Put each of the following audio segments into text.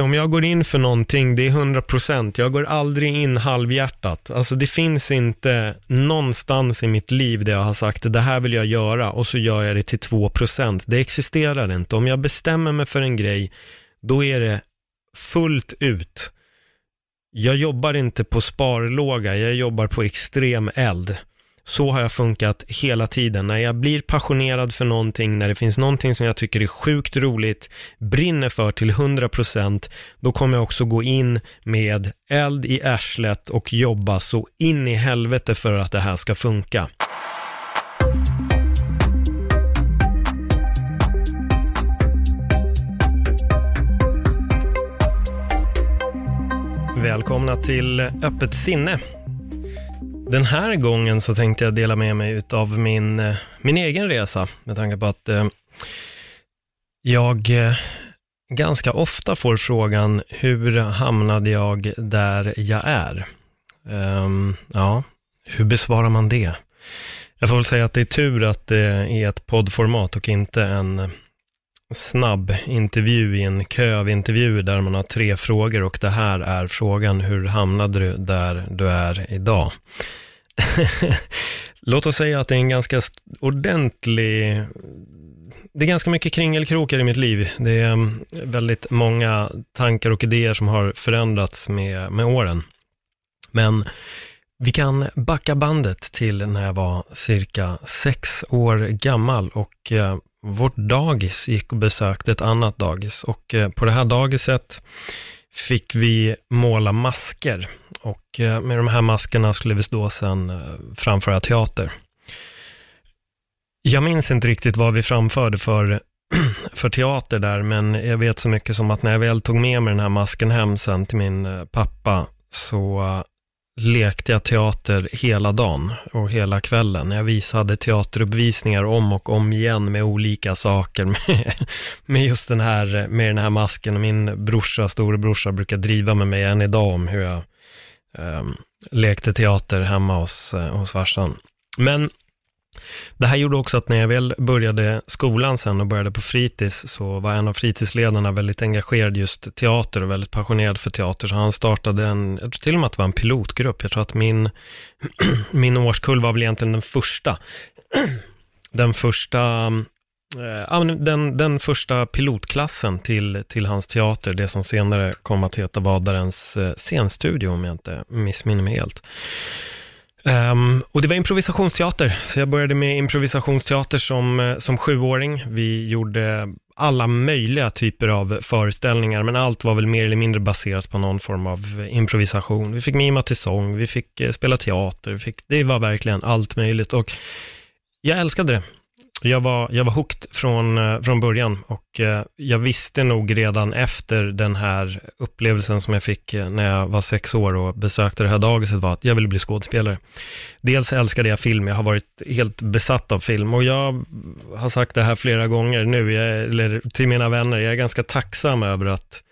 Om jag går in för någonting, det är 100%. Jag går aldrig in halvhjärtat. Alltså det finns inte någonstans i mitt liv där jag har sagt det här vill jag göra och så gör jag det till 2%. Det existerar inte. Om jag bestämmer mig för en grej, då är det fullt ut. Jag jobbar inte på sparlåga, jag jobbar på extrem eld. Så har jag funkat hela tiden. När jag blir passionerad för någonting, när det finns någonting som jag tycker är sjukt roligt, brinner för till 100%, då kommer jag också gå in med eld i arslet och jobba så in i helvete för att det här ska funka. Välkomna till Öppet sinne. Den här gången så tänkte jag dela med mig utav min, eh, min egen resa, med tanke på att eh, jag eh, ganska ofta får frågan, hur hamnade jag där jag är? Um, ja, hur besvarar man det? Jag får väl säga att det är tur att det är ett poddformat och inte en snabb intervju i en kö av intervjuer där man har tre frågor och det här är frågan, hur hamnade du där du är idag? Låt oss säga att det är en ganska ordentlig, det är ganska mycket kringelkrokar i mitt liv. Det är mm, väldigt många tankar och idéer som har förändrats med, med åren. Men vi kan backa bandet till när jag var cirka sex år gammal och eh, vårt dagis gick och besökte ett annat dagis och eh, på det här dagiset fick vi måla masker och eh, med de här maskerna skulle vi då sen eh, framföra teater. Jag minns inte riktigt vad vi framförde för, för teater där, men jag vet så mycket som att när jag väl tog med mig den här masken hem sen till min pappa, så lekte jag teater hela dagen och hela kvällen. Jag visade teateruppvisningar om och om igen med olika saker med, med just den här, med den här masken. Och min brorsa, storebrorsa, brukar driva med mig än idag om hur jag um, lekte teater hemma hos, eh, hos farsan. Men det här gjorde också att när jag väl började skolan sen och började på fritids, så var en av fritidsledarna väldigt engagerad just teater och väldigt passionerad för teater, så han startade en, jag tror till och med att det var en pilotgrupp, jag tror att min, min årskull var väl egentligen den första, den första, eh, den, den första pilotklassen till, till hans teater, det som senare kom att heta Vadarens eh, scenstudio, om jag inte missminner mig helt. Um, och det var improvisationsteater, så jag började med improvisationsteater som, eh, som sjuåring. Vi gjorde alla möjliga typer av föreställningar, men allt var väl mer eller mindre baserat på någon form av improvisation. Vi fick mima till sång, vi fick eh, spela teater, vi fick, det var verkligen allt möjligt och jag älskade det jag var, jag var hooked från, eh, från början och eh, jag visste nog redan efter den här upplevelsen som jag fick eh, när jag var sex år och besökte det här dagiset var att jag ville bli skådespelare. Dels älskade jag film, jag har varit helt besatt av film och jag har sagt det här flera gånger nu, jag, eller till mina vänner, jag är ganska tacksam över att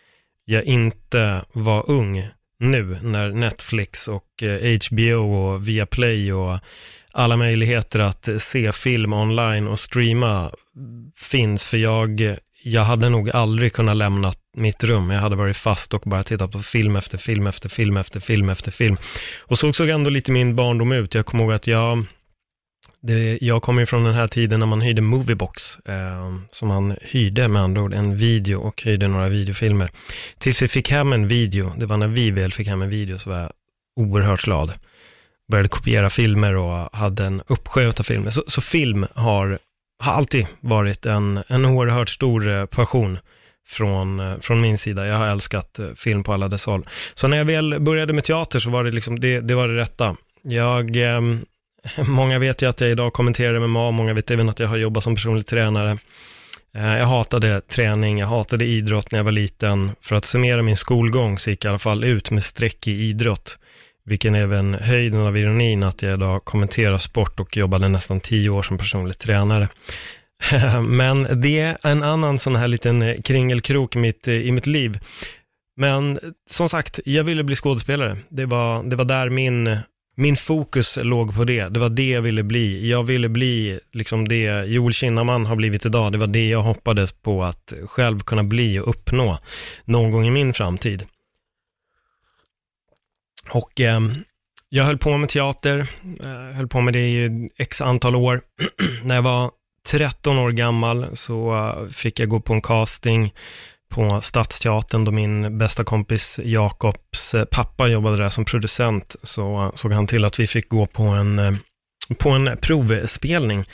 jag inte var ung nu när Netflix och HBO och Viaplay och alla möjligheter att se film online och streama finns, för jag, jag hade nog aldrig kunnat lämna mitt rum. Jag hade varit fast och bara tittat på film efter film efter film efter film efter film. Och så såg ändå lite min barndom ut. Jag kommer ihåg att jag, det, jag kommer från den här tiden när man hyrde Moviebox, eh, som man hyrde med andra ord en video och hyrde några videofilmer. Tills vi fick hem en video, det var när vi väl fick hem en video så var jag oerhört glad började kopiera filmer och hade en uppsjö av filmer. Så, så film har, har alltid varit en, en oerhört stor eh, passion från, eh, från min sida. Jag har älskat eh, film på alla dess håll. Så när jag väl började med teater så var det liksom, det, det var det rätta. Jag, eh, många vet ju att jag idag kommenterar MMA, många vet även att jag har jobbat som personlig tränare. Jag hatade träning, jag hatade idrott när jag var liten. För att summera min skolgång så gick jag i alla fall ut med streck i idrott. Vilken är även höjden av ironin att jag idag kommenterar sport och jobbade nästan tio år som personlig tränare. Men det är en annan sån här liten eh, kringelkrok i mitt, eh, i mitt liv. Men eh, som sagt, jag ville bli skådespelare. Det var, det var där min, min fokus låg på det. Det var det jag ville bli. Jag ville bli liksom det Joel Kinnaman har blivit idag. Det var det jag hoppades på att själv kunna bli och uppnå någon gång i min framtid. Och eh, jag höll på med teater, eh, höll på med det i x antal år. När jag var 13 år gammal så eh, fick jag gå på en casting på Stadsteatern då min bästa kompis Jakobs eh, pappa jobbade där som producent. Så eh, såg han till att vi fick gå på en, på en provspelning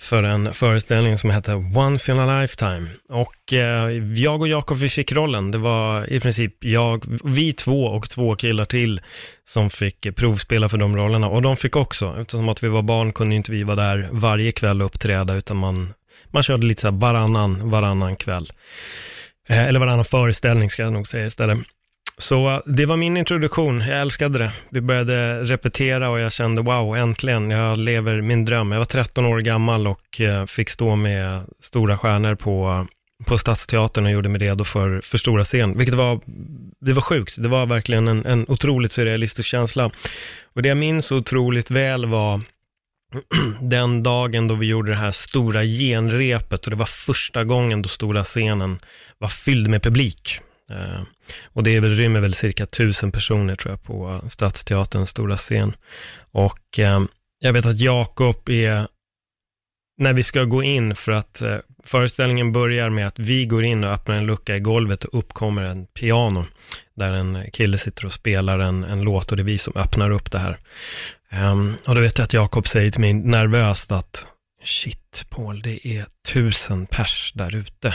för en föreställning som hette Once in a Lifetime. Och eh, jag och Jakob, vi fick rollen. Det var i princip jag, vi två och två killar till som fick provspela för de rollerna. Och de fick också, eftersom att vi var barn kunde inte vi vara där varje kväll och uppträda, utan man, man körde lite så här varannan, varannan kväll. Eh, eller varannan föreställning ska jag nog säga istället. Så eh, det var min introduktion, jag älskade det. Vi började repetera och jag kände wow, äntligen, jag lever min dröm. Jag var 13 år gammal och eh, fick stå med stora stjärnor på, på Stadsteatern och gjorde mig redo för, för stora scen, vilket var, det var sjukt. Det var verkligen en, en otroligt surrealistisk känsla. Och det jag minns otroligt väl var den dagen då vi gjorde det här stora genrepet och det var första gången då stora scenen var fylld med publik. Eh, och det rymmer väl cirka tusen personer tror jag på Stadsteaterns stora scen. Och eh, jag vet att Jakob är, när vi ska gå in för att eh, föreställningen börjar med att vi går in och öppnar en lucka i golvet och uppkommer en piano där en kille sitter och spelar en, en låt och det är vi som öppnar upp det här. Um, och då vet jag att Jakob säger till mig nervöst att shit Paul, det är tusen pers där ute.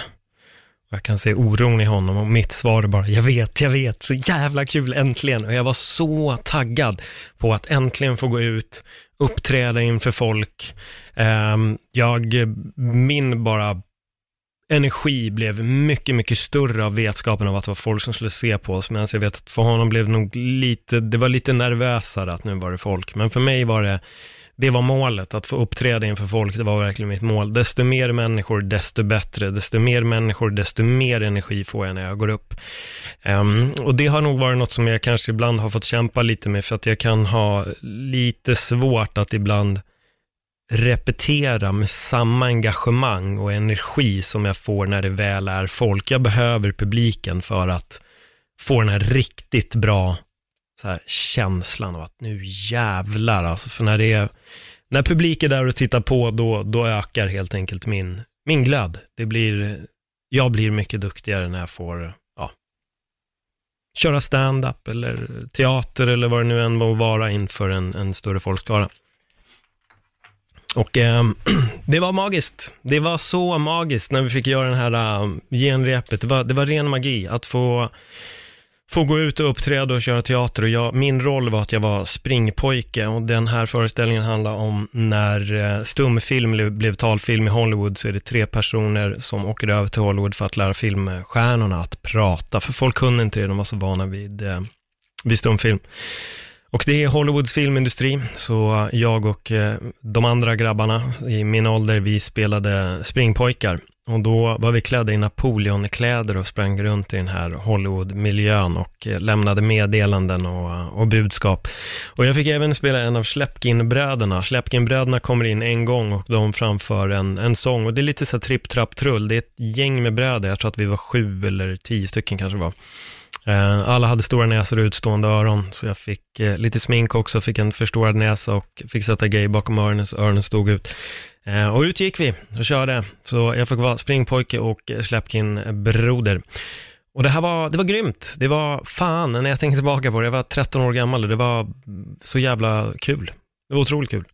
Jag kan se oron i honom och mitt svar är bara, jag vet, jag vet, så jävla kul, äntligen. Och jag var så taggad på att äntligen få gå ut, uppträda inför folk. Ehm, jag, min bara energi blev mycket, mycket större av vetskapen av att det var folk som skulle se på oss, medan jag vet att för honom blev det nog lite, det var lite nervösare att nu var det folk. Men för mig var det det var målet, att få uppträda inför folk, det var verkligen mitt mål. Desto mer människor, desto bättre. Desto mer människor, desto mer energi får jag när jag går upp. Um, och det har nog varit något som jag kanske ibland har fått kämpa lite med, för att jag kan ha lite svårt att ibland repetera med samma engagemang och energi som jag får när det väl är folk. Jag behöver publiken för att få den här riktigt bra så här, känslan av att nu jävlar alltså, för när det är, när publik är där och tittar på, då, då ökar helt enkelt min, min glöd. Det blir, jag blir mycket duktigare när jag får, ja, köra stand-up eller teater eller vad det nu än må vara inför en, en större folkskara. Och eh, det var magiskt. Det var så magiskt när vi fick göra den här uh, genrepet. Det var, det var ren magi att få få gå ut och uppträda och köra teater och jag, min roll var att jag var springpojke och den här föreställningen handlar om när eh, stumfilm blev, blev talfilm i Hollywood så är det tre personer som åker över till Hollywood för att lära filmstjärnorna att prata, för folk kunde inte det, de var så vana vid, eh, vid stumfilm. Och det är Hollywoods filmindustri, så jag och eh, de andra grabbarna i min ålder, vi spelade springpojkar. Och då var vi klädda i Napoleonkläder och sprang runt i den här Hollywood-miljön och eh, lämnade meddelanden och, och budskap. Och jag fick även spela en av Schlepkin-bröderna. Schlepkin-bröderna kommer in en gång och de framför en, en sång. Och det är lite så här tripp, trapp, trull. Det är ett gäng med bröder. Jag tror att vi var sju eller tio stycken kanske var. Eh, alla hade stora näsor och utstående öron, så jag fick eh, lite smink också, fick en förstorad näsa och fick sätta grej bakom öronen så öronen stod ut. Eh, och ut gick vi och körde, så jag fick vara springpojke och släpkinbroder. Och det här var, det var grymt. Det var fan, när jag tänker tillbaka på det, jag var 13 år gammal och det var så jävla kul. Det var otroligt kul.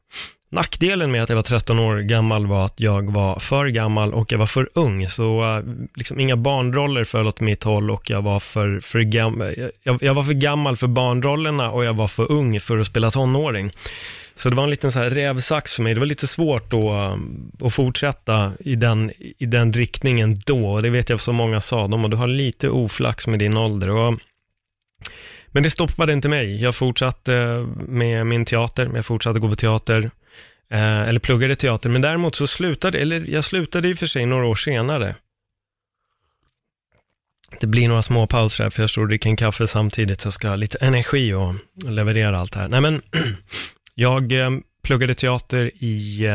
Nackdelen med att jag var 13 år gammal var att jag var för gammal och jag var för ung, så eh, liksom inga barnroller föll åt mitt håll och jag var för, för, gammal, jag, jag var för gammal för barnrollerna och jag var för ung för att spela tonåring. Så det var en liten så här rävsax för mig. Det var lite svårt då eh, att fortsätta i den, i den riktningen då. Och det vet jag så många sa, de och du har lite oflax med din ålder. Och, men det stoppade inte mig. Jag fortsatte eh, med min teater, jag fortsatte gå på teater. Eh, eller pluggade teater, men däremot så slutade, eller jag slutade i och för sig några år senare. Det blir några små pauser här, för jag står och dricker en kaffe samtidigt, så jag ska ha lite energi och leverera allt här. Nej men, jag eh, pluggade teater i,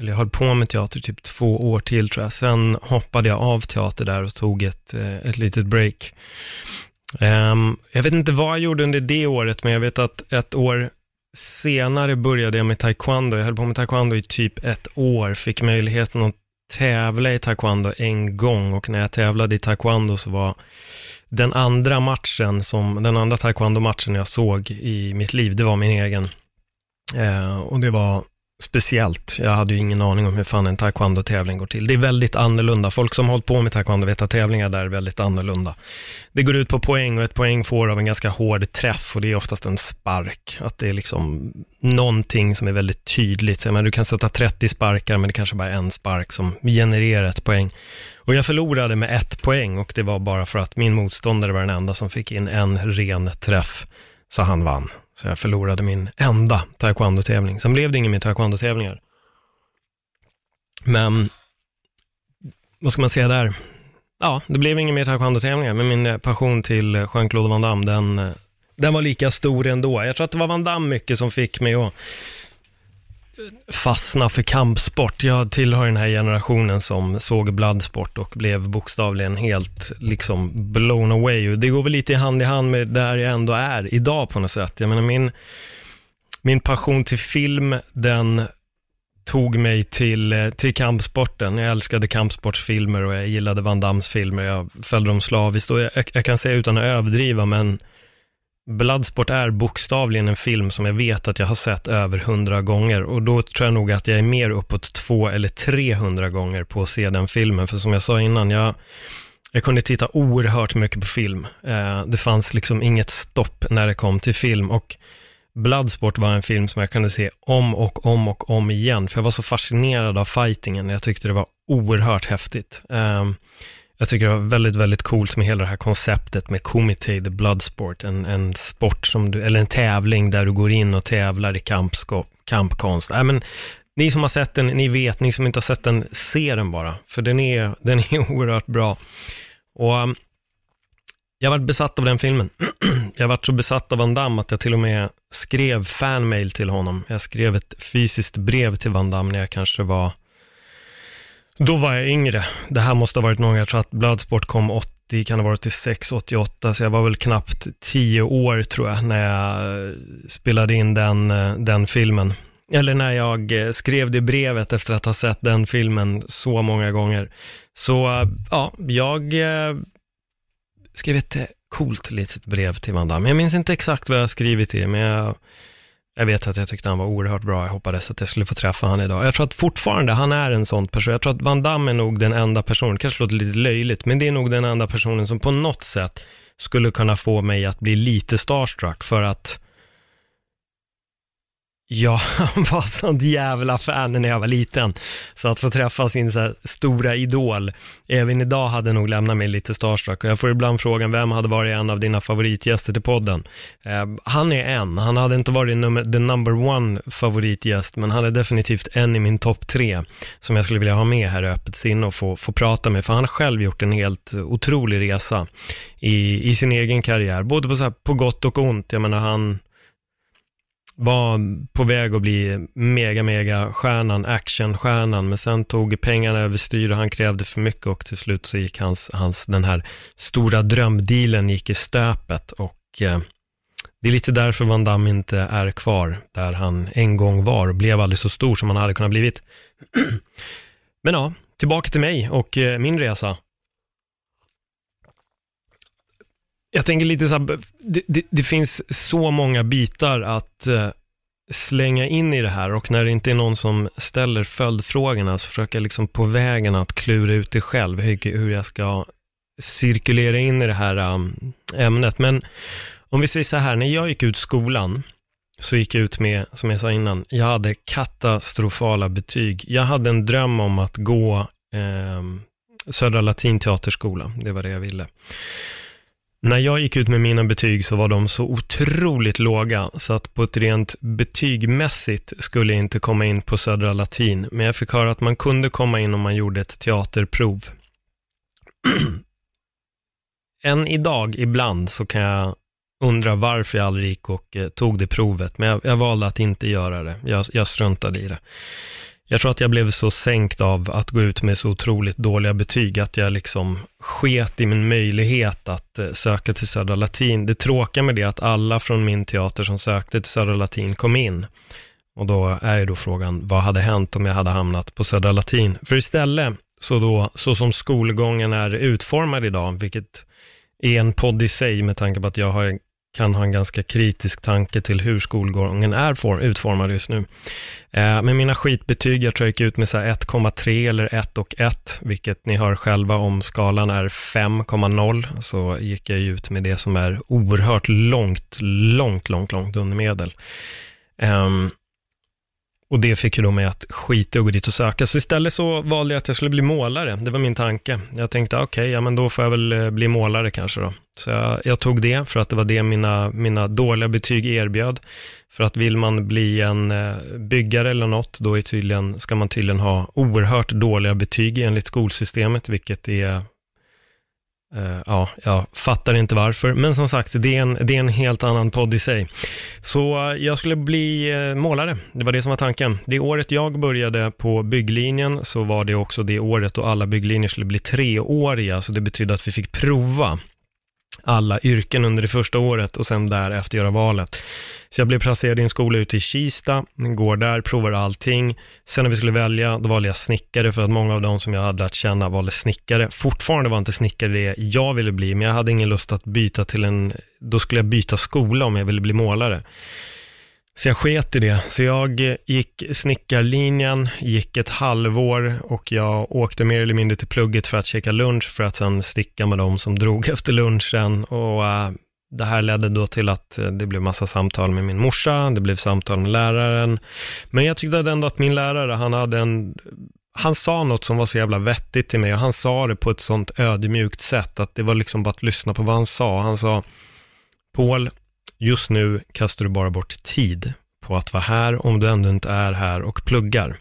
eller jag höll på med teater typ två år till tror jag. Sen hoppade jag av teater där och tog ett, ett litet break. Um, jag vet inte vad jag gjorde under det året, men jag vet att ett år senare började jag med taekwondo. Jag höll på med taekwondo i typ ett år, fick möjligheten att tävla i taekwondo en gång och när jag tävlade i taekwondo så var den andra matchen, som, den andra taekwondo-matchen jag såg i mitt liv, det var min egen. Eh, och det var speciellt. Jag hade ju ingen aning om hur fan en taekwondo-tävling går till. Det är väldigt annorlunda. Folk som har hållit på med taekwondo vet att tävlingar där är väldigt annorlunda. Det går ut på poäng och ett poäng får av en ganska hård träff och det är oftast en spark. Att det är liksom någonting som är väldigt tydligt. Så, men du kan sätta 30 sparkar men det kanske bara är en spark som genererar ett poäng. Och jag förlorade med ett poäng och det var bara för att min motståndare var den enda som fick in en ren träff. Så han vann. Så jag förlorade min enda taekwondo-tävling. Sen blev det ingen mer taekwondo-tävlingar. Men, vad ska man säga där? Ja, det blev ingen mer taekwondo-tävlingar, men min eh, passion till eh, Jean-Claude Van Damme, den, eh, den var lika stor ändå. Jag tror att det var Van Damme mycket som fick mig att fastna för kampsport. Jag tillhör den här generationen som såg Bloodsport och blev bokstavligen helt liksom blown away. och Det går väl lite hand i hand med där jag ändå är idag på något sätt. Jag menar min, min passion till film, den tog mig till, eh, till kampsporten. Jag älskade kampsportsfilmer och jag gillade Van Dams filmer. Jag följde dem slaviskt och jag, jag kan säga utan att överdriva, men Bloodsport är bokstavligen en film som jag vet att jag har sett över hundra gånger och då tror jag nog att jag är mer uppåt två eller 300 gånger på att se den filmen. För som jag sa innan, jag, jag kunde titta oerhört mycket på film. Eh, det fanns liksom inget stopp när det kom till film och Bloodsport var en film som jag kunde se om och om och om igen, för jag var så fascinerad av fightingen. Jag tyckte det var oerhört häftigt. Eh, jag tycker det var väldigt, väldigt coolt med hela det här konceptet med Kumite, the Bloodsport, en, en sport som du, eller en tävling där du går in och tävlar i kampskap, kampkonst. Äh, men, ni som har sett den, ni vet, ni som inte har sett den, se den bara, för den är, den är oerhört bra. Och um, jag var besatt av den filmen. jag var så besatt av Van Damme att jag till och med skrev fanmail till honom. Jag skrev ett fysiskt brev till Van Damme när jag kanske var då var jag yngre. Det här måste ha varit någon, jag tror att Bloodsport kom 80, kan det ha varit 86, 88, så jag var väl knappt 10 år tror jag, när jag eh, spelade in den, eh, den filmen. Eller när jag eh, skrev det brevet efter att ha sett den filmen så många gånger. Så ja, jag skrev ett coolt litet brev till Van Damme. Jag minns inte exakt vad jag skrivit i, men jag jag vet att jag tyckte han var oerhört bra. Jag hoppades att jag skulle få träffa han idag. Jag tror att fortfarande han är en sån person. Jag tror att Van Damme är nog den enda personen, kanske låter lite löjligt, men det är nog den enda personen som på något sätt skulle kunna få mig att bli lite starstruck för att Ja, han var sånt jävla fan när jag var liten. Så att få träffa sin så stora idol, även idag hade nog lämnat mig lite starstruck. Och jag får ibland frågan, vem hade varit en av dina favoritgäster till podden? Eh, han är en, han hade inte varit nummer, the number one favoritgäst, men han är definitivt en i min topp tre, som jag skulle vilja ha med här i Öppet sinne och få, få prata med, för han har själv gjort en helt otrolig resa i, i sin egen karriär, både på, så här, på gott och ont. Jag menar, han var på väg att bli mega, mega stjärnan, actionstjärnan, men sen tog pengarna överstyr och han krävde för mycket och till slut så gick hans, hans den här stora drömdealen gick i stöpet och eh, det är lite därför Van Damme inte är kvar där han en gång var och blev aldrig så stor som han hade kunnat blivit. men ja, tillbaka till mig och eh, min resa. Jag tänker lite så här, det, det, det, finns så många bitar att eh, slänga in i det här och när det inte är någon som ställer följdfrågorna så försöker jag liksom på vägen att klura ut det själv, hur, hur jag ska cirkulera in i det här um, ämnet. Men om vi säger så här, när jag gick ut skolan, så gick jag ut med, som jag sa innan, jag hade katastrofala betyg. Jag hade en dröm om att gå eh, Södra Latin teaterskola, det var det jag ville. När jag gick ut med mina betyg så var de så otroligt låga, så att på ett rent betygmässigt skulle jag inte komma in på Södra Latin, men jag fick höra att man kunde komma in om man gjorde ett teaterprov. Än idag, ibland, så kan jag undra varför jag aldrig gick och eh, tog det provet, men jag, jag, valde att inte göra det. Jag, jag struntade i det. Jag tror att jag blev så sänkt av att gå ut med så otroligt dåliga betyg, att jag liksom sket i min möjlighet att eh, söka till Södra Latin. Det tråkiga med det är att alla från min teater som sökte till Södra Latin kom in. Och då är ju då frågan, vad hade hänt om jag hade hamnat på Södra Latin? För istället, så då, så som skolgången är utformad idag, vilket är en podd i sig med tanke på att jag har kan ha en ganska kritisk tanke till hur skolgången är form, utformad just nu. Eh, med mina skitbetyg, jag tror jag gick ut med 1,3 eller 1 och 1, vilket ni hör själva om skalan är 5,0, så gick jag ut med det som är oerhört långt, långt, långt, långt under medel. Um, och det fick ju då mig att skita och gå dit och söka. Så istället så valde jag att jag skulle bli målare. Det var min tanke. Jag tänkte, ah, okej, okay, ja men då får jag väl eh, bli målare kanske då. Så jag, jag, tog det för att det var det mina, mina dåliga betyg erbjöd. För att vill man bli en eh, byggare eller något, då är tydligen, ska man tydligen ha oerhört dåliga betyg enligt skolsystemet, vilket är Eh, ja, jag fattar inte varför, men som sagt, det är, en, det är en helt annan podd i sig. Så eh, jag skulle bli eh, målare, det var det som var tanken. Det året jag började på bygglinjen så var det också det året då alla bygglinjer skulle bli treåriga, så det betydde att vi fick prova alla yrken under det första året och sen därefter göra valet. Så jag blev placerad i en skola ute i Kista, går där, provar allting. Sen när vi skulle välja, då valde jag snickare för att många av de som jag hade lärt känna valde snickare. Fortfarande var inte snickare det jag ville bli, men jag hade ingen lust att byta till en, då skulle jag byta skola om jag ville bli målare. Så jag sket i det. Så jag eh, gick snickarlinjen, gick ett halvår och jag åkte mer eller mindre till plugget för att käka lunch för att sen sticka med dem som drog efter lunchen. Och uh, det här ledde då till att eh, det blev massa samtal med min morsa, det blev samtal med läraren. Men jag tyckte ändå att min lärare, han hade en han sa något som var så jävla vettigt till mig och han sa det på ett sånt ödmjukt sätt att det var liksom bara att lyssna på vad han sa. Han sa, Paul, Just nu kastar du bara bort tid på att vara här om du ändå inte är här och pluggar.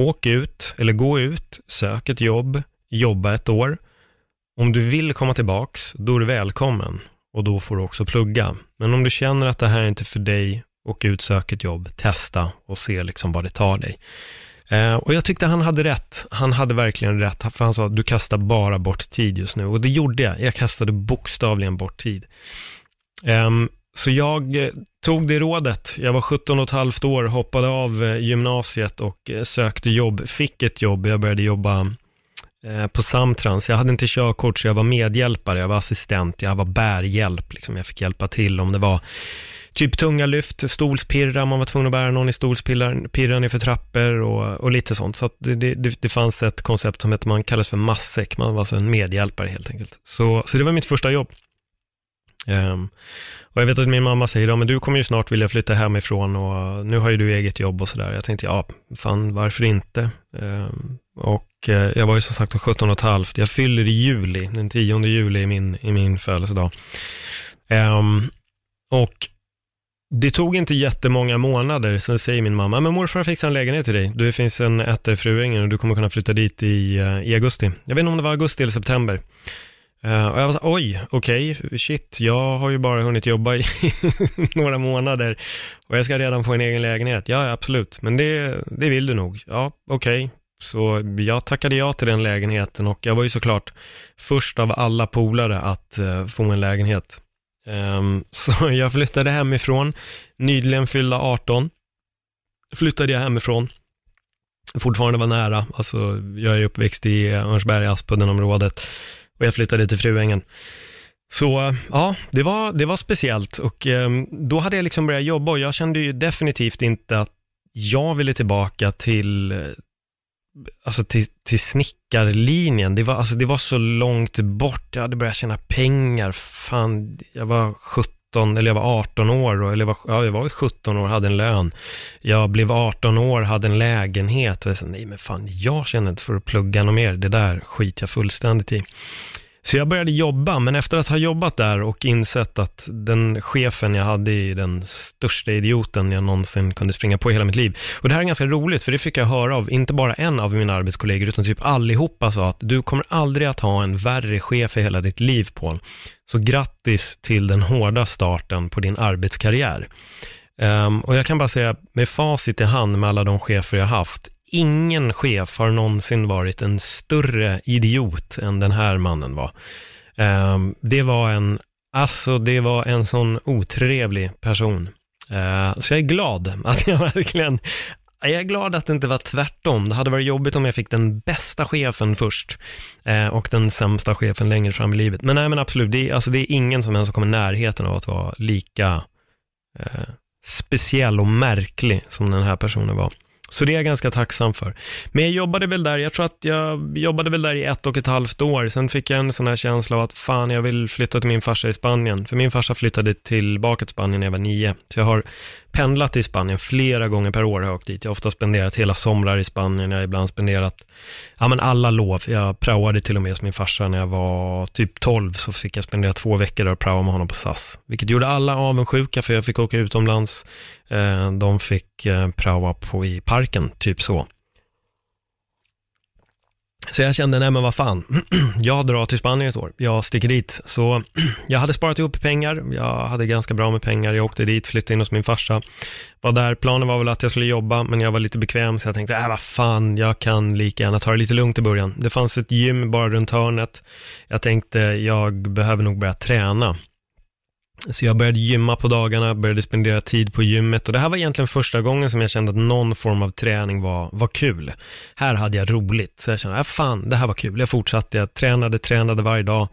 Åk ut, eller gå ut, sök ett jobb, jobba ett år. Om du vill komma tillbaks, då är du välkommen och då får du också plugga. Men om du känner att det här är inte för dig, åk ut, sök ett jobb, testa och se liksom vad det tar dig. Eh, och jag tyckte han hade rätt. Han hade verkligen rätt, för han sa du kastar bara bort tid just nu. Och det gjorde jag. Jag kastade bokstavligen bort tid. Um, så jag eh, tog det rådet. Jag var 17 och ett halvt år, hoppade av eh, gymnasiet och eh, sökte jobb. Fick ett jobb, jag började jobba på Samtrans. Jag hade inte körkort, så jag var medhjälpare, jag var assistent, jag var bärhjälp. Liksom. Jag fick hjälpa till om det var typ tunga lyft, stolspirra, man var tvungen att bära någon i stolspirrar ner för trappor och, och lite sånt. Så det, det, det, fanns ett koncept som hette, man kallades för massäck, man var alltså en medhjälpare helt enkelt. Så, så det var mitt första jobb. Um, och jag vet att min mamma säger, ja men du kommer ju snart vilja flytta hemifrån och nu har ju du eget jobb och sådär. Jag tänkte, ja, fan varför inte? Um, och uh, jag var ju som sagt 17 och ett halvt. Jag fyller i juli, den 10 juli i min, i min födelsedag. Um, och det tog inte jättemånga månader, sen säger min mamma, men morfar fixar en lägenhet till dig. Det finns en etta i Fruängen och du kommer kunna flytta dit i, uh, i augusti. Jag vet inte om det var augusti eller september. Uh, och jag var så, oj, okej, okay, shit, jag har ju bara hunnit jobba i några månader och jag ska redan få en egen lägenhet. Ja, absolut, men det, det vill du nog. Ja, okej. Okay. Så jag tackade ja till den lägenheten och jag var ju såklart först av alla polare att uh, få en lägenhet. Um, så jag flyttade hemifrån, nyligen fyllda 18, flyttade jag hemifrån fortfarande var nära. Alltså, jag är uppväxt i Örnsberg, Aspudden-området. Och jag flyttade till Fruängen. Så ja, det var, det var speciellt och eh, då hade jag liksom börjat jobba och jag kände ju definitivt inte att jag ville tillbaka till, eh, alltså till, till snickarlinjen. Det var, alltså det var så långt bort, jag hade börjat tjäna pengar, fan, jag var 17, eller jag var 18 år, eller jag var, ja, jag var 17 år, hade en lön. Jag blev 18 år, hade en lägenhet och jag sa, nej men fan, jag känner inte för att plugga något mer, det där skiter jag fullständigt i. Så jag började jobba, men efter att ha jobbat där och insett att den chefen jag hade är den största idioten jag någonsin kunde springa på i hela mitt liv. Och det här är ganska roligt, för det fick jag höra av, inte bara en av mina arbetskollegor, utan typ allihopa sa att du kommer aldrig att ha en värre chef i hela ditt liv, Paul. Så grattis till den hårda starten på din arbetskarriär. Um, och jag kan bara säga, med facit i hand med alla de chefer jag haft, ingen chef har någonsin varit en större idiot än den här mannen var. Ehm, det var en, alltså det var en sån otrevlig person. Eh, så jag är glad att jag verkligen, jag är glad att det inte var tvärtom. Det hade varit jobbigt om jag fick den bästa chefen först eh, och den sämsta chefen längre fram i livet. Men nej men absolut, det är, alltså, det är ingen som ens kommer i närheten av att vara lika eh, speciell och märklig som den här personen var. Så det är jag ganska tacksam för. Men jag jobbade väl där, jag tror att jag jobbade väl där i ett och ett halvt år. Sen fick jag en sån här känsla av att fan, jag vill flytta till min farsa i Spanien. För min farsa flyttade tillbaka till Spanien när jag var nio. Så jag har pendlat i Spanien flera gånger per år har jag åkt dit. Jag har ofta spenderat hela somrar i Spanien, jag har ibland spenderat, ja men alla lov. Jag praoade till och med hos min farsa när jag var typ 12, så fick jag spendera två veckor där och praoa med honom på SAS. Vilket gjorde alla avundsjuka, för jag fick åka utomlands. Eh, de fick eh, praoa på i parken, typ så. Så jag kände, nej men vad fan, jag drar till Spanien ett år, jag sticker dit. Så jag hade sparat ihop pengar, jag hade ganska bra med pengar, jag åkte dit, flyttade in hos min farsa. Var där, planen var väl att jag skulle jobba, men jag var lite bekväm, så jag tänkte, äh vad fan, jag kan lika gärna ta det lite lugnt i början. Det fanns ett gym bara runt hörnet. Jag tänkte, jag behöver nog börja träna. Så jag började gymma på dagarna, började spendera tid på gymmet. Och det här var egentligen första gången som jag kände att någon form av träning var, var kul. Här hade jag roligt, så jag kände, äh, fan, det här var kul. Jag fortsatte, jag tränade, tränade varje dag,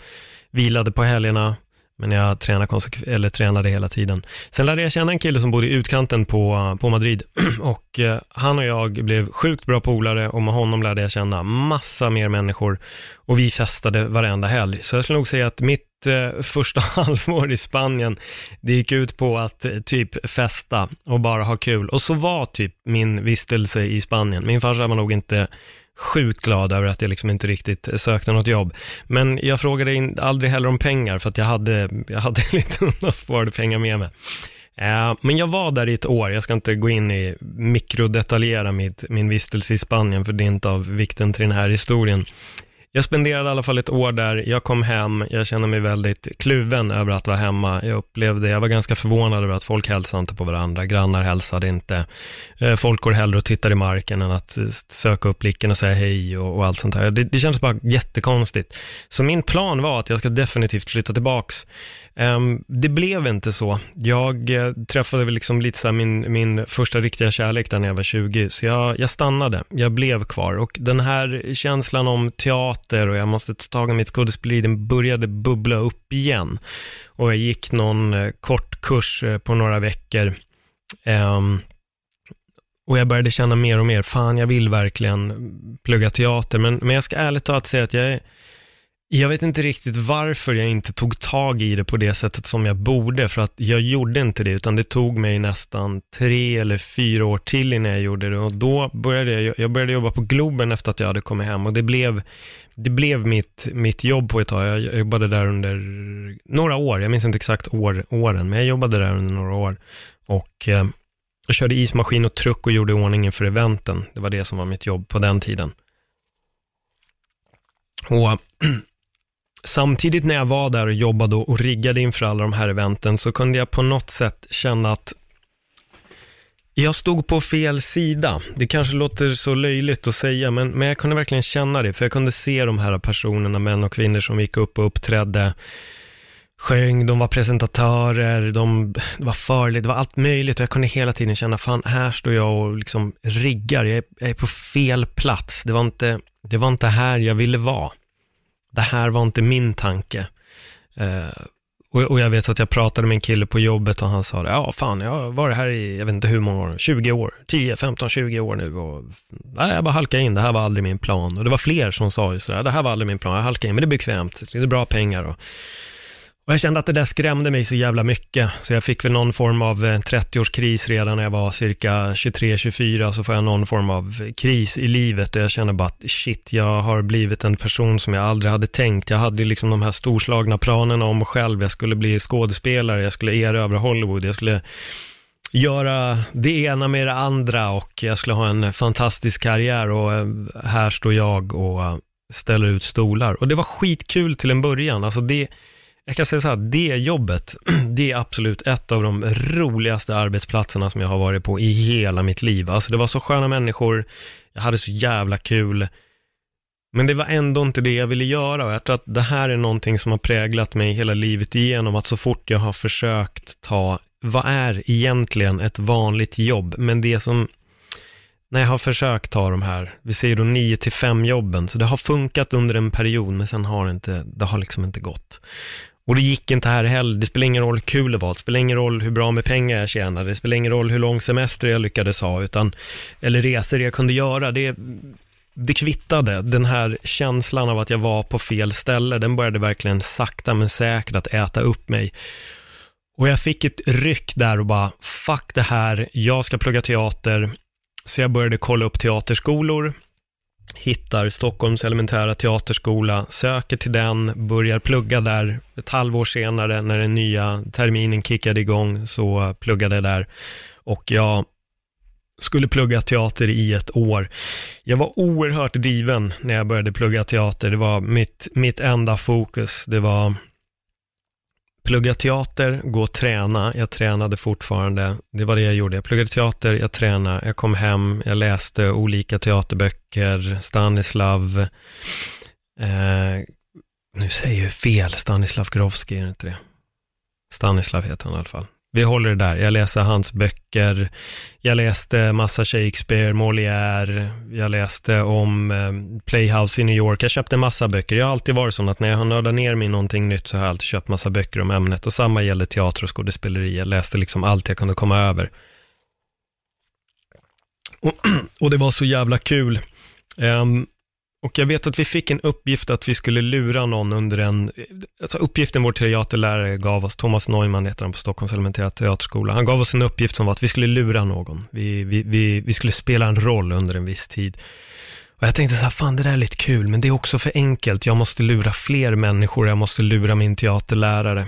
vilade på helgerna, men jag tränade, eller tränade hela tiden. Sen lärde jag känna en kille som bodde i utkanten på, på Madrid och eh, han och jag blev sjukt bra polare och med honom lärde jag känna massa mer människor och vi festade varenda helg. Så jag skulle nog säga att mitt eh, första halvår i Spanien, det gick ut på att eh, typ festa och bara ha kul. Och så var typ min vistelse i Spanien. Min farsa var nog inte sjukt glad över att jag liksom inte riktigt sökte något jobb. Men jag frågade in, aldrig heller om pengar för att jag hade, jag hade lite undansparade pengar med mig. Eh, men jag var där i ett år, jag ska inte gå in i mikrodetaljera mitt, min vistelse i Spanien, för det är inte av vikten till den här historien. Jag spenderade i alla fall ett år där, jag kom hem, jag kände mig väldigt kluven över att vara hemma. Jag upplevde, jag var ganska förvånad över att folk hälsade inte på varandra, grannar hälsade inte. Eh, folk går hellre och tittar i marken än att eh, söka upp blicken och säga hej och, och allt sånt här. Det, det kändes bara jättekonstigt. Så min plan var att jag ska definitivt flytta tillbaks. Ehm, det blev inte så. Jag eh, träffade väl liksom lite så min, min första riktiga kärlek där när jag var 20, så jag, jag stannade. Jag blev kvar och den här känslan om teater och jag måste ta tag i mitt skådespeleri, den började bubbla upp igen. Och jag gick någon eh, kort kurs eh, på några veckor. Ehm, och jag började känna mer och mer, fan jag vill verkligen mm, plugga teater, men, men jag ska ärligt talat säga att jag är jag vet inte riktigt varför jag inte tog tag i det på det sättet som jag borde, för att jag gjorde inte det, utan det tog mig nästan tre eller fyra år till innan jag gjorde det och då började jag, jag började jobba på Globen efter att jag hade kommit hem och det blev, det blev mitt, mitt jobb på ett tag. Jag jobbade där under några år, jag minns inte exakt år, åren, men jag jobbade där under några år och eh, jag körde ismaskin och truck och gjorde ordningen för eventen. Det var det som var mitt jobb på den tiden. Och samtidigt när jag var där och jobbade och riggade inför alla de här eventen så kunde jag på något sätt känna att jag stod på fel sida. Det kanske låter så löjligt att säga, men, men jag kunde verkligen känna det, för jag kunde se de här personerna, män och kvinnor som gick upp och uppträdde, sjöng, de var presentatörer, de, det var förligt, det var allt möjligt och jag kunde hela tiden känna, fan, här står jag och liksom riggar, jag är, jag är på fel plats, det var, inte, det var inte här jag ville vara det här var inte min tanke. Eh, och, och jag vet att jag pratade med en kille på jobbet och han sa det, ja fan, jag har varit här i, jag vet inte hur många år, 20 år, 10, 15, 20 år nu och nej, jag bara halkade in, det här var aldrig min plan. Och det var fler som sa just det det här var aldrig min plan, jag halkade in, men det är bekvämt, det är bra pengar och och jag kände att det där skrämde mig så jävla mycket, så jag fick väl någon form av eh, 30-årskris redan när jag var cirka 23-24, så får jag någon form av eh, kris i livet. Och jag känner bara att shit, jag har blivit en person som jag aldrig hade tänkt. Jag hade ju liksom de här storslagna planerna om mig själv, jag skulle bli skådespelare, jag skulle erövra Hollywood, jag skulle göra det ena med det andra och jag skulle ha en fantastisk karriär. Och eh, här står jag och ställer ut stolar. Och det var skitkul till en början, alltså det jag kan säga så här, det jobbet, det är absolut ett av de roligaste arbetsplatserna som jag har varit på i hela mitt liv. Alltså det var så sköna människor, jag hade så jävla kul. Men det var ändå inte det jag ville göra och jag tror att det här är någonting som har präglat mig hela livet igenom, att så fort jag har försökt ta, vad är egentligen ett vanligt jobb? Men det som, när jag har försökt ta de här, vi säger då 9 till 5 jobben, så det har funkat under en period, men sen har det inte, det har liksom inte gått. Och det gick inte här heller. Det spelar ingen roll hur kul det var, det spelar ingen roll hur bra med pengar jag tjänade, det spelar ingen roll hur lång semester jag lyckades ha, utan, eller resor jag kunde göra. Det, det kvittade. Den här känslan av att jag var på fel ställe, den började verkligen sakta men säkert att äta upp mig. Och jag fick ett ryck där och bara, fuck det här, jag ska plugga teater. Så jag började kolla upp teaterskolor hittar Stockholms elementära teaterskola, söker till den, börjar plugga där. Ett halvår senare när den nya terminen kickade igång så pluggade jag där. Och jag skulle plugga teater i ett år. Jag var oerhört driven när jag började plugga teater. Det var mitt, mitt enda fokus. Det var plugga teater, gå och träna. Jag tränade fortfarande. Det var det jag gjorde. Jag pluggade teater, jag tränade, jag kom hem, jag läste olika teaterböcker, Stanislav, eh, nu säger jag fel, Stanislav Grovski, är det inte det? Stanislav heter han i alla fall. Vi håller det där. Jag läser hans böcker. Jag läste massa Shakespeare, Molière. Jag läste om eh, Playhouse i New York. Jag köpte massa böcker. Jag har alltid varit sån att när jag har nördat ner mig i någonting nytt så har jag alltid köpt massa böcker om ämnet. Och samma gäller teater och skådespeleri. Jag läste liksom allt jag kunde komma över. Och, och det var så jävla kul. Um, och jag vet att vi fick en uppgift att vi skulle lura någon under en, alltså uppgiften vår teaterlärare gav oss, Thomas Neumann heter han på Stockholms elementära teaterskola, han gav oss en uppgift som var att vi skulle lura någon. Vi, vi, vi, vi skulle spela en roll under en viss tid. Och jag tänkte så här, fan det där är lite kul, men det är också för enkelt. Jag måste lura fler människor, jag måste lura min teaterlärare.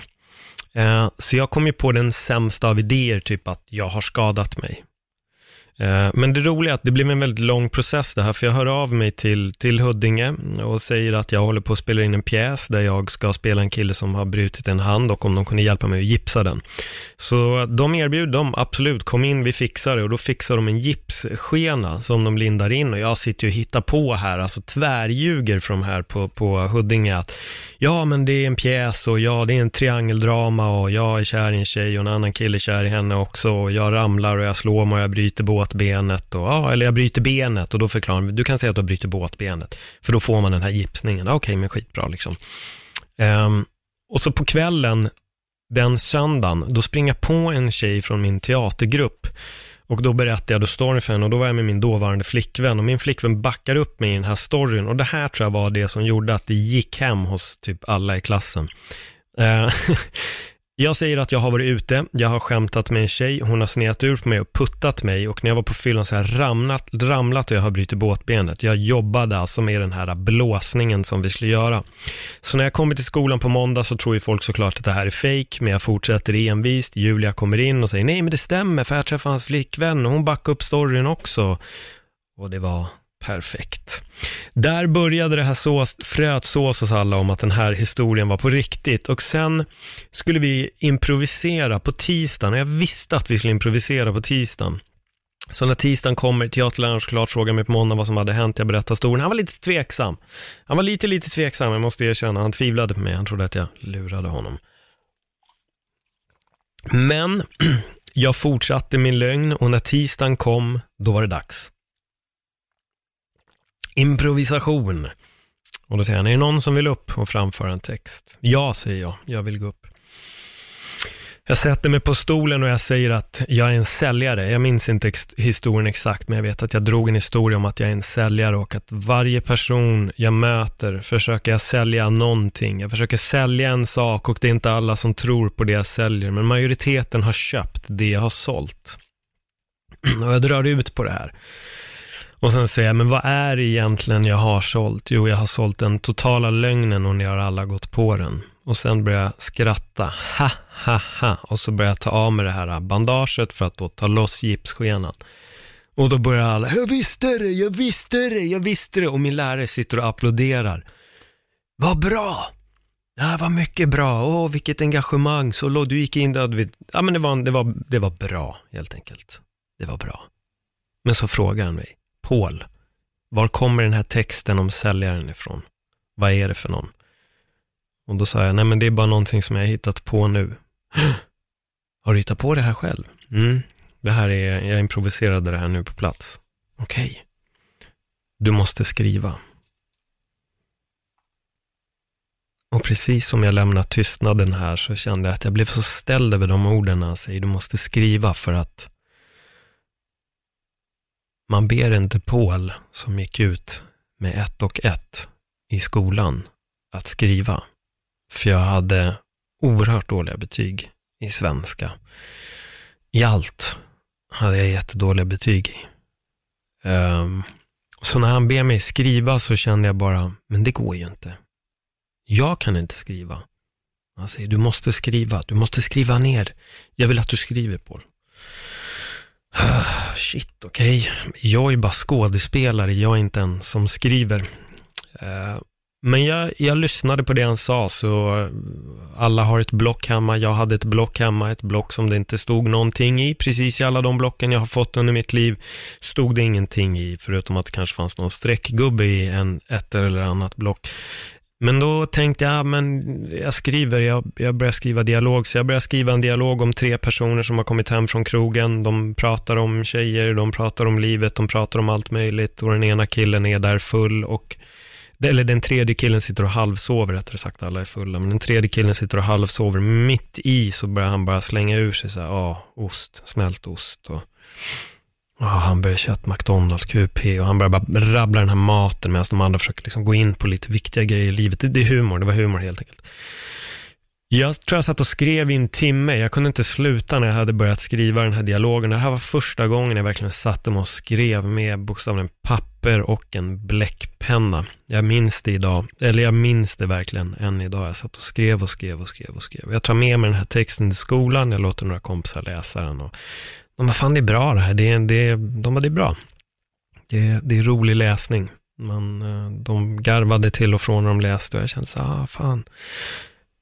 Eh, så jag kom ju på den sämsta av idéer, typ att jag har skadat mig. Eh, men det roliga är att det blev en väldigt lång process det här, för jag hör av mig till, till Huddinge och säger att jag håller på att spela in en pjäs där jag ska spela en kille som har brutit en hand och om de kunde hjälpa mig att gipsa den. Så de erbjuder dem, absolut, kom in, vi fixar det och då fixar de en gipsskena som de lindar in och jag sitter ju och hittar på här, alltså tvärljuger från de här på, på Huddinge att ja, men det är en pjäs och ja, det är en triangeldrama och jag är kär i en tjej och en annan kille är kär i henne också och jag ramlar och jag slår mig och jag bryter båtbenet och ja, eller jag bryter benet och då förklarar de, du kan säga att du bryter båtbenet, för då får man den här gipsningen. Okej, okay, men skitbra liksom. Um, och så på kvällen, den söndagen, då springer jag på en tjej från min teatergrupp och då berättade jag då storyn för henne och då var jag med min dåvarande flickvän och min flickvän backar upp mig i den här storyn och det här tror jag var det som gjorde att det gick hem hos typ alla i klassen. Ehm, Jag säger att jag har varit ute, jag har skämtat med en tjej, hon har sneat ur på mig och puttat mig och när jag var på fyllan så har jag ramlat, ramlat och jag har brutit båtbenet. Jag jobbade alltså med den här blåsningen som vi skulle göra. Så när jag kommer till skolan på måndag så tror ju folk såklart att det här är fejk, men jag fortsätter envist. Julia kommer in och säger nej men det stämmer för jag träffade hans flickvän och hon backade upp storyn också. Och det var Perfekt. Där började det här sås, fröet sås hos alla om att den här historien var på riktigt och sen skulle vi improvisera på tisdagen och jag visste att vi skulle improvisera på tisdagen. Så när tisdagen kommer, teaterläraren såklart frågar mig på måndag vad som hade hänt, jag berättar storyn. Han var lite tveksam. Han var lite, lite tveksam, jag måste erkänna. Han tvivlade på mig, han trodde att jag lurade honom. Men jag fortsatte min lögn och när tisdagen kom, då var det dags. Improvisation. Och då säger han, är det någon som vill upp och framföra en text? Ja, säger jag, jag vill gå upp. Jag sätter mig på stolen och jag säger att jag är en säljare. Jag minns inte ex historien exakt, men jag vet att jag drog en historia om att jag är en säljare och att varje person jag möter försöker jag sälja någonting. Jag försöker sälja en sak och det är inte alla som tror på det jag säljer, men majoriteten har köpt det jag har sålt. Och jag drar ut på det här. Och sen säger jag, men vad är det egentligen jag har sålt? Jo, jag har sålt den totala lögnen och ni har alla gått på den. Och sen börjar jag skratta, ha, ha, ha. Och så börjar jag ta av mig det här bandaget för att då ta loss gipsskenan. Och då börjar alla, jag visste det, jag visste det, jag visste det. Och min lärare sitter och applåderar. Vad bra! Det här var mycket bra, åh vilket engagemang, så låg du gick in där, ja men det var, det, var, det var bra helt enkelt. Det var bra. Men så frågar han mig, Paul, var kommer den här texten om säljaren ifrån? Vad är det för någon? Och då sa jag, nej men det är bara någonting som jag har hittat på nu. Har du hittat på det här själv? Mm, det här är, jag improviserade det här nu på plats. Okej. Okay. Du måste skriva. Och precis som jag lämnade tystnaden här så kände jag att jag blev så ställd över de orden han säger, du måste skriva för att man ber inte Paul, som gick ut med ett och ett i skolan, att skriva. För jag hade oerhört dåliga betyg i svenska. I allt hade jag jättedåliga betyg i. Um, så när han ber mig skriva så kände jag bara, men det går ju inte. Jag kan inte skriva. Han säger, du måste skriva, du måste skriva ner. Jag vill att du skriver, Paul. Ah, shit, okej. Okay. Jag är bara skådespelare, jag är inte en som skriver. Eh, men jag, jag lyssnade på det han sa, så alla har ett block hemma. Jag hade ett block hemma, ett block som det inte stod någonting i. Precis i alla de blocken jag har fått under mitt liv stod det ingenting i, förutom att det kanske fanns någon streckgubbe i en, ett eller annat block. Men då tänkte jag, ah, men jag skriver, jag, jag börjar skriva dialog, så jag börjar skriva en dialog om tre personer som har kommit hem från krogen. De pratar om tjejer, de pratar om livet, de pratar om allt möjligt. Och den ena killen är där full och eller den tredje killen sitter och halvsover, rättare sagt, alla är fulla, men den tredje killen sitter och halvsover, mitt i så börjar han bara slänga ur sig så här, ja, ost, smält ost. Och Oh, han börjar köpa McDonalds, QP och han börjar bara rabbla den här maten medan de andra försöker liksom gå in på lite viktiga grejer i livet. Det, det är humor, det var humor helt enkelt. Jag tror jag satt och skrev i en timme. Jag kunde inte sluta när jag hade börjat skriva den här dialogen. Det här var första gången jag verkligen satte mig och skrev med bokstavligen papper och en bläckpenna. Jag minns det idag, eller jag minns det verkligen än idag. Jag satt och skrev och skrev och skrev och skrev. Jag tar med mig den här texten till skolan, jag låter några kompisar läsa den och de bara, fan det är bra det här, det, det, de bara, det är bra. Det, det är rolig läsning. Man, eh, de garvade till och från när de läste och jag kände så ah fan,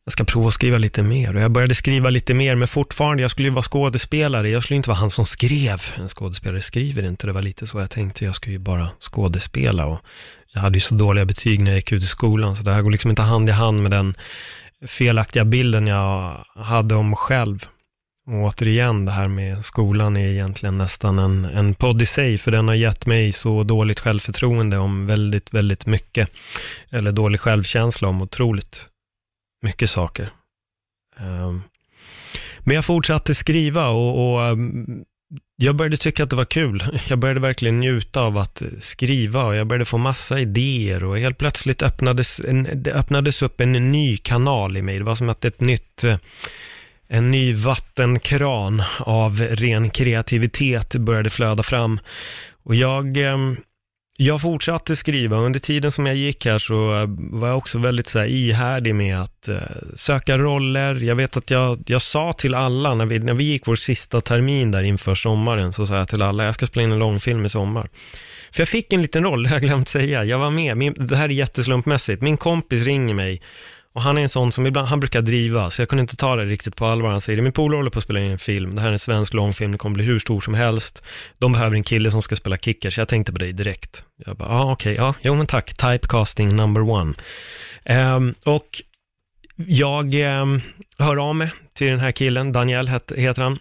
jag ska prova att skriva lite mer. Och jag började skriva lite mer, men fortfarande, jag skulle ju vara skådespelare. Jag skulle inte vara han som skrev. En skådespelare skriver inte. Det var lite så jag tänkte. Jag skulle ju bara skådespela. Och jag hade ju så dåliga betyg när jag gick ut i skolan, så det här går liksom inte hand i hand med den felaktiga bilden jag hade om mig själv. Och återigen, det här med skolan är egentligen nästan en, en podd i sig, för den har gett mig så dåligt självförtroende om väldigt, väldigt mycket. Eller dålig självkänsla om otroligt mycket saker. Um, men jag fortsatte skriva och, och um, jag började tycka att det var kul. Jag började verkligen njuta av att skriva och jag började få massa idéer och helt plötsligt öppnades, en, det öppnades upp en ny kanal i mig. Det var som att ett nytt, eh, en ny vattenkran av ren kreativitet började flöda fram. Och jag eh, jag fortsatte skriva. Under tiden som jag gick här så eh, var jag också väldigt så här ihärdig med att eh, söka roller. Jag vet att jag, jag sa till alla, när vi, när vi gick vår sista termin där inför sommaren, så sa jag till alla, jag ska spela in en långfilm i sommar. För jag fick en liten roll, det har jag glömt säga. Jag var med, Min, det här är jätteslumpmässigt. Min kompis ringer mig och han är en sån som ibland, han brukar driva, så jag kunde inte ta det riktigt på allvar. Han säger, min polare håller på att spela in en film, det här är en svensk långfilm, det kommer bli hur stor som helst. De behöver en kille som ska spela kickers, jag tänkte på dig direkt. Jag bara, ja ah, okej, okay, ja, jo men tack, typecasting number one. Um, och jag um, hör av mig till den här killen, Daniel heter han.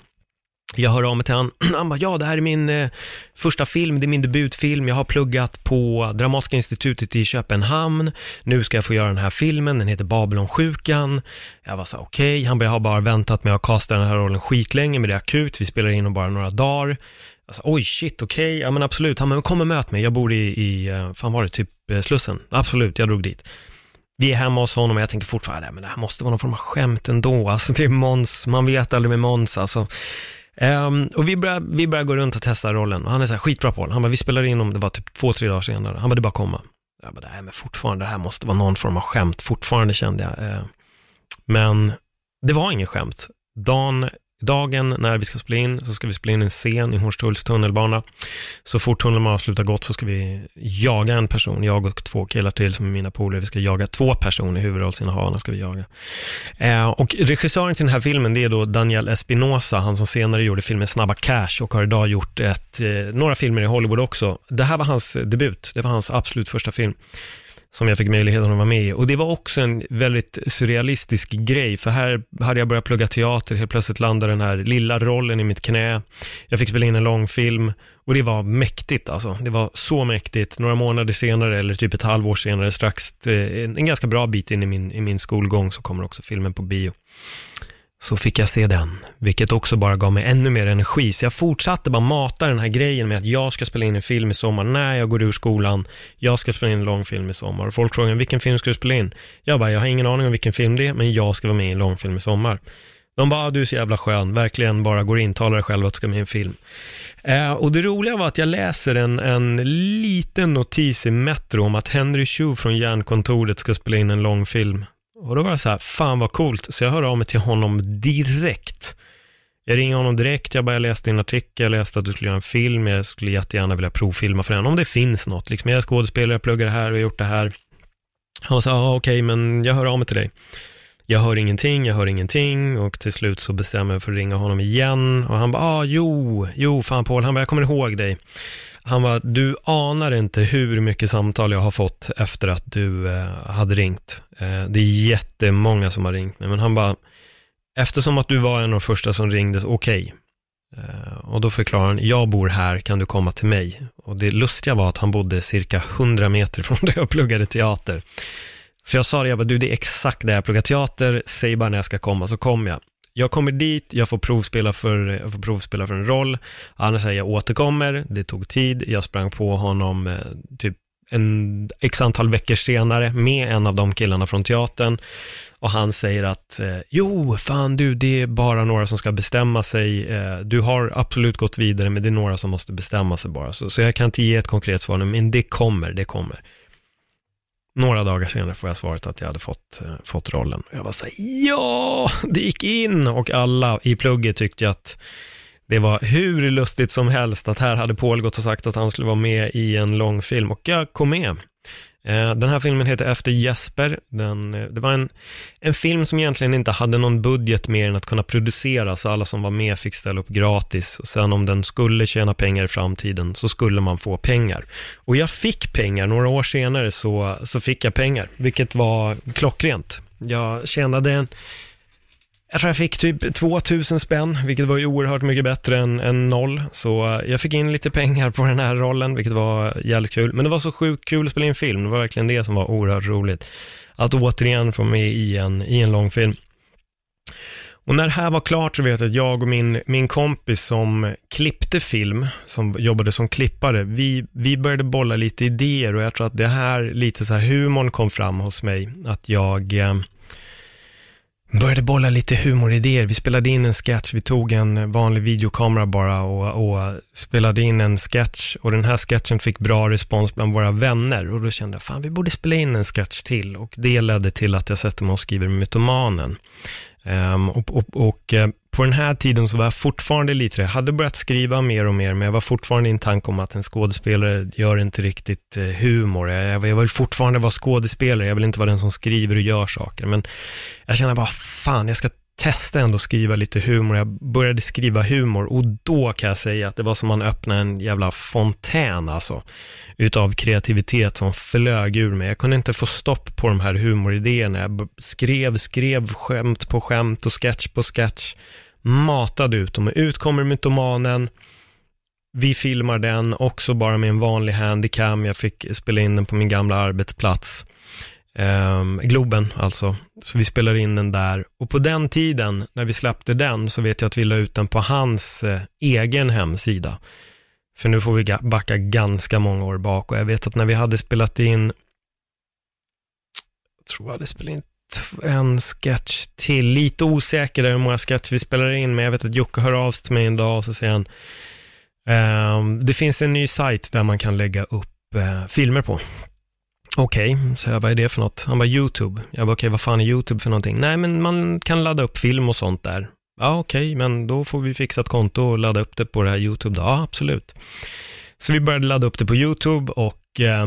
Jag hör av mig till han, han bara, ja det här är min eh, första film, det är min debutfilm, jag har pluggat på Dramatiska institutet i Köpenhamn, nu ska jag få göra den här filmen, den heter Babylonsjukan. Jag var så okej, okay. han bara, jag har bara väntat med att kasta den här rollen skitlänge, men det är akut, vi spelar in om bara några dagar. Alltså, oj, shit, okej, okay. ja men absolut, han bara, kom och möt mig, jag bor i, i eh, fan var det, typ eh, Slussen, absolut, jag drog dit. Vi är hemma hos honom. Och jag tänker fortfarande, men det här måste vara någon form av skämt ändå, alltså det är Måns, man vet aldrig med Måns alltså. Um, och vi börjar, vi börjar gå runt och testa rollen och han är så här, skitbra på. Han bara, vi spelar in om det var typ två, tre dagar senare. Han bara, det är bara komma. Jag bara, nej men fortfarande, det här måste vara någon form av skämt. Fortfarande kände jag. Uh, men det var inget skämt. Dan, dagen när vi ska spela in, så ska vi spela in en scen i Hornstulls tunnelbana. Så fort tunnelbanan slutar gått så ska vi jaga en person, jag och två killar till som är mina polare. Vi ska jaga två personer, huvudrollsinnehavarna ska vi jaga. Eh, och regissören till den här filmen, det är då Daniel Espinosa, han som senare gjorde filmen Snabba Cash och har idag gjort ett, eh, några filmer i Hollywood också. Det här var hans eh, debut, det var hans absolut första film som jag fick möjligheten att vara med i. Och det var också en väldigt surrealistisk grej, för här hade jag börjat plugga teater, helt plötsligt landade den här lilla rollen i mitt knä. Jag fick spela in en långfilm och det var mäktigt alltså. Det var så mäktigt. Några månader senare, eller typ ett halvår senare, strax eh, en, en ganska bra bit in i min, i min skolgång, så kommer också filmen på bio så fick jag se den, vilket också bara gav mig ännu mer energi. Så jag fortsatte bara mata den här grejen med att jag ska spela in en film i sommar när jag går ur skolan. Jag ska spela in en långfilm i sommar. Och folk frågar, vilken film ska du spela in? Jag bara, jag har ingen aning om vilken film det är, men jag ska vara med i en långfilm i sommar. De bara, ah, du är så jävla skön, verkligen bara går in, talar dig själv att du ska med i en film. Eh, och det roliga var att jag läser en, en liten notis i Metro om att Henry Chu från Järnkontoret ska spela in en långfilm och då var jag så här, fan vad coolt. Så jag hör av mig till honom direkt. Jag ringer honom direkt, jag bara, jag läste din artikel, jag läste att du skulle göra en film, jag skulle jättegärna vilja provfilma för den, om det finns något. Liksom, jag är skådespelare, jag pluggar det här och jag har gjort det här. Han sa, ja ah, okej, okay, men jag hör av mig till dig. Jag hör ingenting, jag hör ingenting och till slut så bestämmer jag för att ringa honom igen och han bara, ah, jo, jo, fan Paul, han bara, jag kommer ihåg dig. Han var, du anar inte hur mycket samtal jag har fått efter att du eh, hade ringt. Eh, det är jättemånga som har ringt mig, men han bara, eftersom att du var en av de första som ringde, okej. Okay. Eh, och då förklarar han, jag bor här, kan du komma till mig? Och det lustiga var att han bodde cirka 100 meter från där jag pluggade teater. Så jag sa det, jag bara, du det är exakt där jag pluggar teater, säg bara när jag ska komma så kommer jag. Jag kommer dit, jag får provspela för, jag får provspela för en roll. Han säger jag återkommer, det tog tid, jag sprang på honom eh, typ en x antal veckor senare med en av de killarna från teatern. Och han säger att, eh, jo, fan du, det är bara några som ska bestämma sig. Eh, du har absolut gått vidare, men det är några som måste bestämma sig bara. Så, så jag kan inte ge ett konkret svar nu, men det kommer, det kommer. Några dagar senare får jag svaret att jag hade fått, eh, fått rollen. Jag var så här, ja, det gick in! Och alla i plugget tyckte att det var hur lustigt som helst att här hade Paul gått och sagt att han skulle vara med i en långfilm och jag kom med. Eh, den här filmen heter Efter Jesper. Den, eh, det var en, en film som egentligen inte hade någon budget mer än att kunna producera, så alla som var med fick ställa upp gratis. Och sen om den skulle tjäna pengar i framtiden så skulle man få pengar. Och jag fick pengar, några år senare så, så fick jag pengar, vilket var klockrent. Jag tjänade en jag tror jag fick typ 2000 spänn, vilket var ju oerhört mycket bättre än, än noll. Så eh, jag fick in lite pengar på den här rollen, vilket var jävligt kul. Men det var så sjukt kul att spela in film, det var verkligen det som var oerhört roligt. Att återigen få med i en, i en långfilm. Och när det här var klart så vet jag att jag och min, min kompis som klippte film, som jobbade som klippare, vi, vi började bolla lite idéer och jag tror att det här, lite så här humorn kom fram hos mig. Att jag eh, började bolla lite humoridéer. Vi spelade in en sketch, vi tog en vanlig videokamera bara och, och, spelade in en sketch och den här sketchen fick bra respons bland våra vänner och då kände jag, fan vi borde spela in en sketch till och det ledde till att jag sätter mig och skriver Mytomanen. Um, och, och, och eh, på den här tiden så var jag fortfarande lite, jag hade börjat skriva mer och mer, men jag var fortfarande i en tanke om att en skådespelare gör inte riktigt eh, humor. Jag, jag vill fortfarande vara skådespelare, jag vill inte vara den som skriver och gör saker, men jag känner bara, fan, jag ska testa ändå skriva lite humor. Jag började skriva humor och då kan jag säga att det var som man öppnade en jävla fontän alltså. Utav kreativitet som flög ur mig. Jag kunde inte få stopp på de här humoridéerna. Jag skrev, skrev skämt på skämt och sketch på sketch matade ut dem. Ut kommer mytomanen, vi filmar den också bara med en vanlig handycam. Jag fick spela in den på min gamla arbetsplats. Um, Globen alltså. Så vi spelar in den där. Och på den tiden, när vi släppte den, så vet jag att vi la ut den på hans eh, egen hemsida. För nu får vi backa ganska många år bak. Och jag vet att när vi hade spelat in, jag tror jag hade spelat in en sketch till. Lite osäker hur många sketcher vi spelar in, men jag vet att Jocke hör av sig till mig en dag och så säger han, ehm, det finns en ny sajt där man kan lägga upp eh, filmer på. Okej, okay, så jag, vad är det för något? Han bara, YouTube. Jag bara, okej, okay, vad fan är YouTube för någonting? Nej, men man kan ladda upp film och sånt där. Ja, okej, okay, men då får vi fixa ett konto och ladda upp det på det här YouTube då. Ja, absolut. Så vi började ladda upp det på YouTube och eh,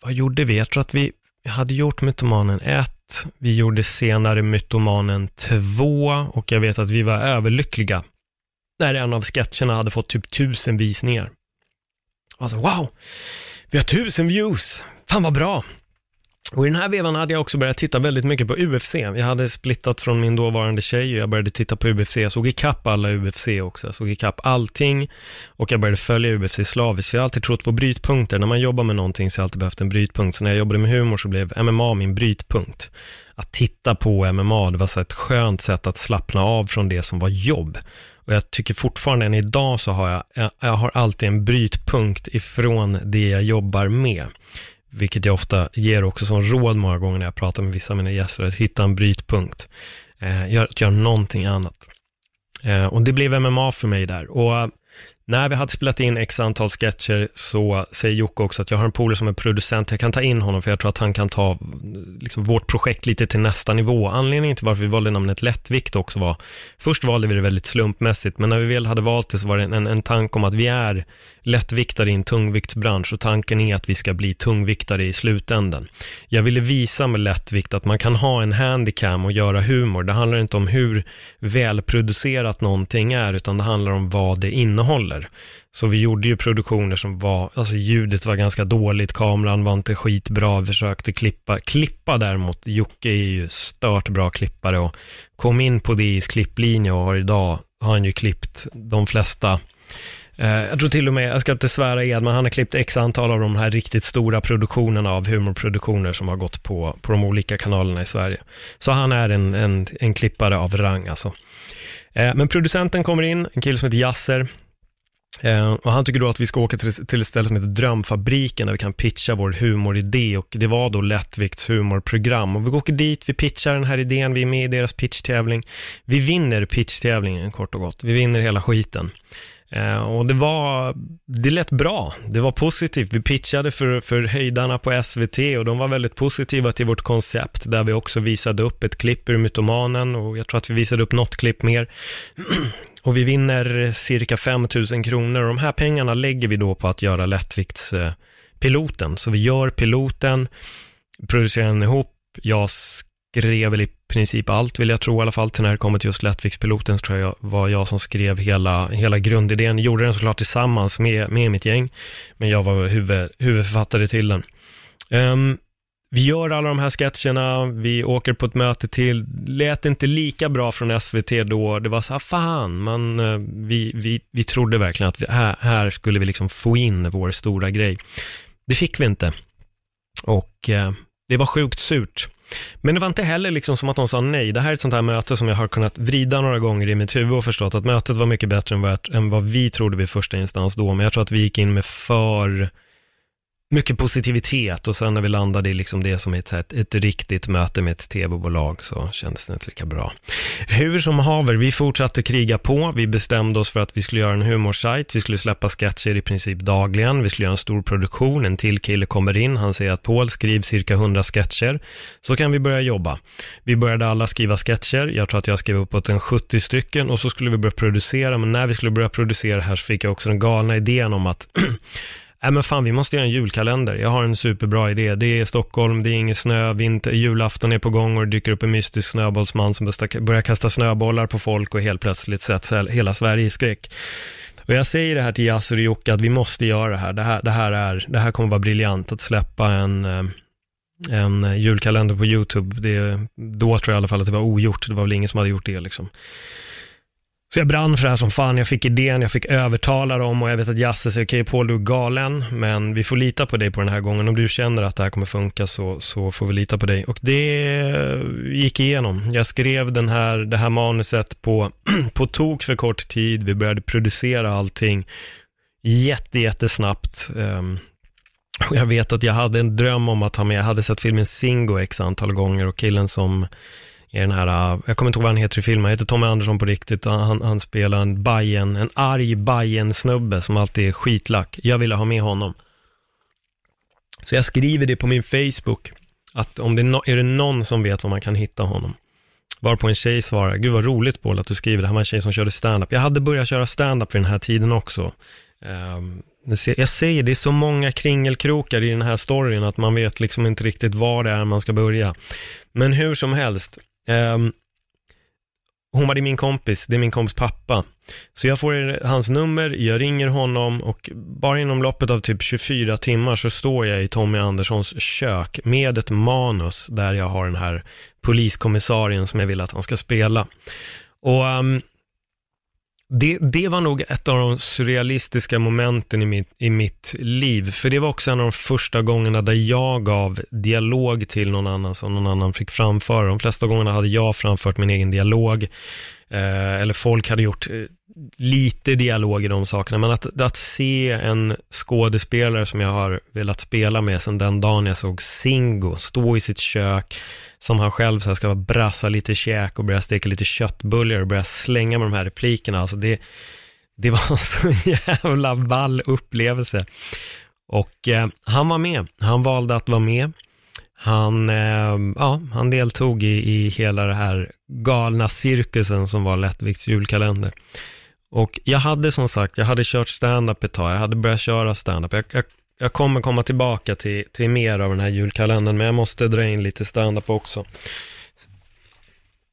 vad gjorde vi? Jag tror att vi hade gjort Mytomanen 1, vi gjorde senare Mytomanen 2 och jag vet att vi var överlyckliga när en av sketcherna hade fått typ tusen visningar. Alltså wow, vi har tusen views, fan vad bra. Och i den här vevan hade jag också börjat titta väldigt mycket på UFC. Jag hade splittat från min dåvarande tjej och jag började titta på UFC. Jag såg ikapp alla UFC också. Jag såg ikapp allting och jag började följa UFC slaviskt. För jag har alltid trott på brytpunkter. När man jobbar med någonting så har jag alltid behövt en brytpunkt. Så när jag jobbade med humor så blev MMA min brytpunkt. Att titta på MMA, det var så ett skönt sätt att slappna av från det som var jobb. Och jag tycker fortfarande än idag så har jag, jag, jag har alltid en brytpunkt ifrån det jag jobbar med vilket jag ofta ger också som råd många gånger när jag pratar med vissa av mina gäster, att hitta en brytpunkt. Eh, gör, gör någonting annat. Eh, och det blev MMA för mig där. Och eh, när vi hade spelat in x antal sketcher så säger Jocke också att jag har en polare som är producent, jag kan ta in honom för jag tror att han kan ta liksom, vårt projekt lite till nästa nivå. Anledningen till varför vi valde namnet Lättvikt också var, först valde vi det väldigt slumpmässigt, men när vi väl hade valt det så var det en, en tanke om att vi är lättviktare i en tungviktsbransch och tanken är att vi ska bli tungviktare i slutändan. Jag ville visa med lättvikt att man kan ha en handicam och göra humor. Det handlar inte om hur välproducerat någonting är, utan det handlar om vad det innehåller. Så vi gjorde ju produktioner som var, alltså ljudet var ganska dåligt, kameran var inte skitbra, vi försökte klippa. Klippa däremot, Jocke är ju stört bra klippare och kom in på DIs klipplinje och har idag, har han ju klippt de flesta Eh, jag tror till och med, jag ska inte svära igen, men han har klippt x antal av de här riktigt stora produktionerna av humorproduktioner som har gått på, på de olika kanalerna i Sverige. Så han är en, en, en klippare av rang alltså. Eh, men producenten kommer in, en kille som heter Jasser. Eh, och han tycker då att vi ska åka till, till ett ställe som heter Drömfabriken, där vi kan pitcha vår humoridé. Och det var då Lättvikts humorprogram. Och vi åker dit, vi pitchar den här idén, vi är med i deras pitchtävling. Vi vinner pitchtävlingen kort och gott. Vi vinner hela skiten. Eh, och det var, det lät bra, det var positivt. Vi pitchade för, för höjdarna på SVT och de var väldigt positiva till vårt koncept, där vi också visade upp ett klipp ur Mytomanen och jag tror att vi visade upp något klipp mer. och vi vinner cirka 5 000 kronor och de här pengarna lägger vi då på att göra lättviktspiloten. Så vi gör piloten, producerar den ihop, jag skrev väl i princip allt, vill jag tro i alla fall, till när det kommer till just Lättviktspiloten, så tror jag var jag som skrev hela, hela grundidén. Gjorde den såklart tillsammans med, med mitt gäng, men jag var huvud, huvudförfattare till den. Um, vi gör alla de här sketcherna, vi åker på ett möte till, lät inte lika bra från SVT då, det var så här, fan, man, eh, vi, vi, vi trodde verkligen att vi, här, här skulle vi liksom få in vår stora grej. Det fick vi inte. Och eh, det var sjukt surt. Men det var inte heller liksom som att de sa nej. Det här är ett sånt här möte som jag har kunnat vrida några gånger i mitt huvud och förstått att mötet var mycket bättre än vad, än vad vi trodde vid första instans då. Men jag tror att vi gick in med för mycket positivitet och sen när vi landade i liksom det som ett, ett, ett riktigt möte med ett tv-bolag så kändes det inte lika bra. Hur som haver, vi fortsatte kriga på. Vi bestämde oss för att vi skulle göra en humorsajt. Vi skulle släppa sketcher i princip dagligen. Vi skulle göra en stor produktion. En till kille kommer in. Han säger att Paul skriv cirka 100 sketcher. Så kan vi börja jobba. Vi började alla skriva sketcher. Jag tror att jag skrev uppåt en 70 stycken och så skulle vi börja producera. Men när vi skulle börja producera här så fick jag också den galna idén om att Nej men fan, vi måste göra en julkalender. Jag har en superbra idé. Det är Stockholm, det är ingen snö, vinter, julafton är på gång och det dyker upp en mystisk snöbollsman som börjar kasta snöbollar på folk och helt plötsligt sätts hela Sverige i skräck. Och jag säger det här till Yasser och Jocke att vi måste göra det här. Det här, det här, är, det här kommer vara briljant att släppa en, eh, en julkalender på YouTube. Det, då tror jag i alla fall att det var ogjort. Det var väl ingen som hade gjort det liksom. Så jag brann för det här som fan, jag fick idén, jag fick övertala dem och jag vet att Jasse säger okej okay, Paul du är galen, men vi får lita på dig på den här gången. Om du känner att det här kommer funka så, så får vi lita på dig. Och det gick igenom. Jag skrev den här, det här manuset på, på tok för kort tid, vi började producera allting jätte, jättesnabbt. Um, och jag vet att jag hade en dröm om att ha med, jag hade sett filmen Singo x antal gånger och killen som i den här, äh, jag kommer inte ihåg vad han heter i filmen, han heter Tommy Andersson på riktigt, han, han spelar en Bajen, en arg Bajen-snubbe som alltid är skitlack. Jag ville ha med honom. Så jag skriver det på min Facebook, att om det är, no är det någon som vet var man kan hitta honom. Varpå en tjej svarar, gud vad roligt Paul att du skriver det, han var en tjej som körde stand-up. Jag hade börjat köra stand-up vid den här tiden också. Um, jag säger, det är så många kringelkrokar i den här storyn att man vet liksom inte riktigt var det är man ska börja. Men hur som helst, Um, hon var det min kompis, det är min kompis pappa. Så jag får hans nummer, jag ringer honom och bara inom loppet av typ 24 timmar så står jag i Tommy Anderssons kök med ett manus där jag har den här poliskommissarien som jag vill att han ska spela. Och um, det, det var nog ett av de surrealistiska momenten i mitt, i mitt liv, för det var också en av de första gångerna där jag gav dialog till någon annan som någon annan fick framföra. De flesta gångerna hade jag framfört min egen dialog, eh, eller folk hade gjort eh, lite dialog i de sakerna, men att, att se en skådespelare som jag har velat spela med sedan den dagen jag såg Singo stå i sitt kök, som han själv så här ska brassa lite käk och börja steka lite köttbullar och börja slänga med de här replikerna. Alltså det, det var alltså en så jävla ball upplevelse. Och eh, han var med, han valde att vara med. Han, eh, ja, han deltog i, i hela det här galna cirkusen som var Lättvikts julkalender. Och jag hade som sagt, jag hade kört stand-up ett tag, jag hade börjat köra stand-up. Jag, jag, jag kommer komma tillbaka till, till mer av den här julkalendern, men jag måste dra in lite stand-up också.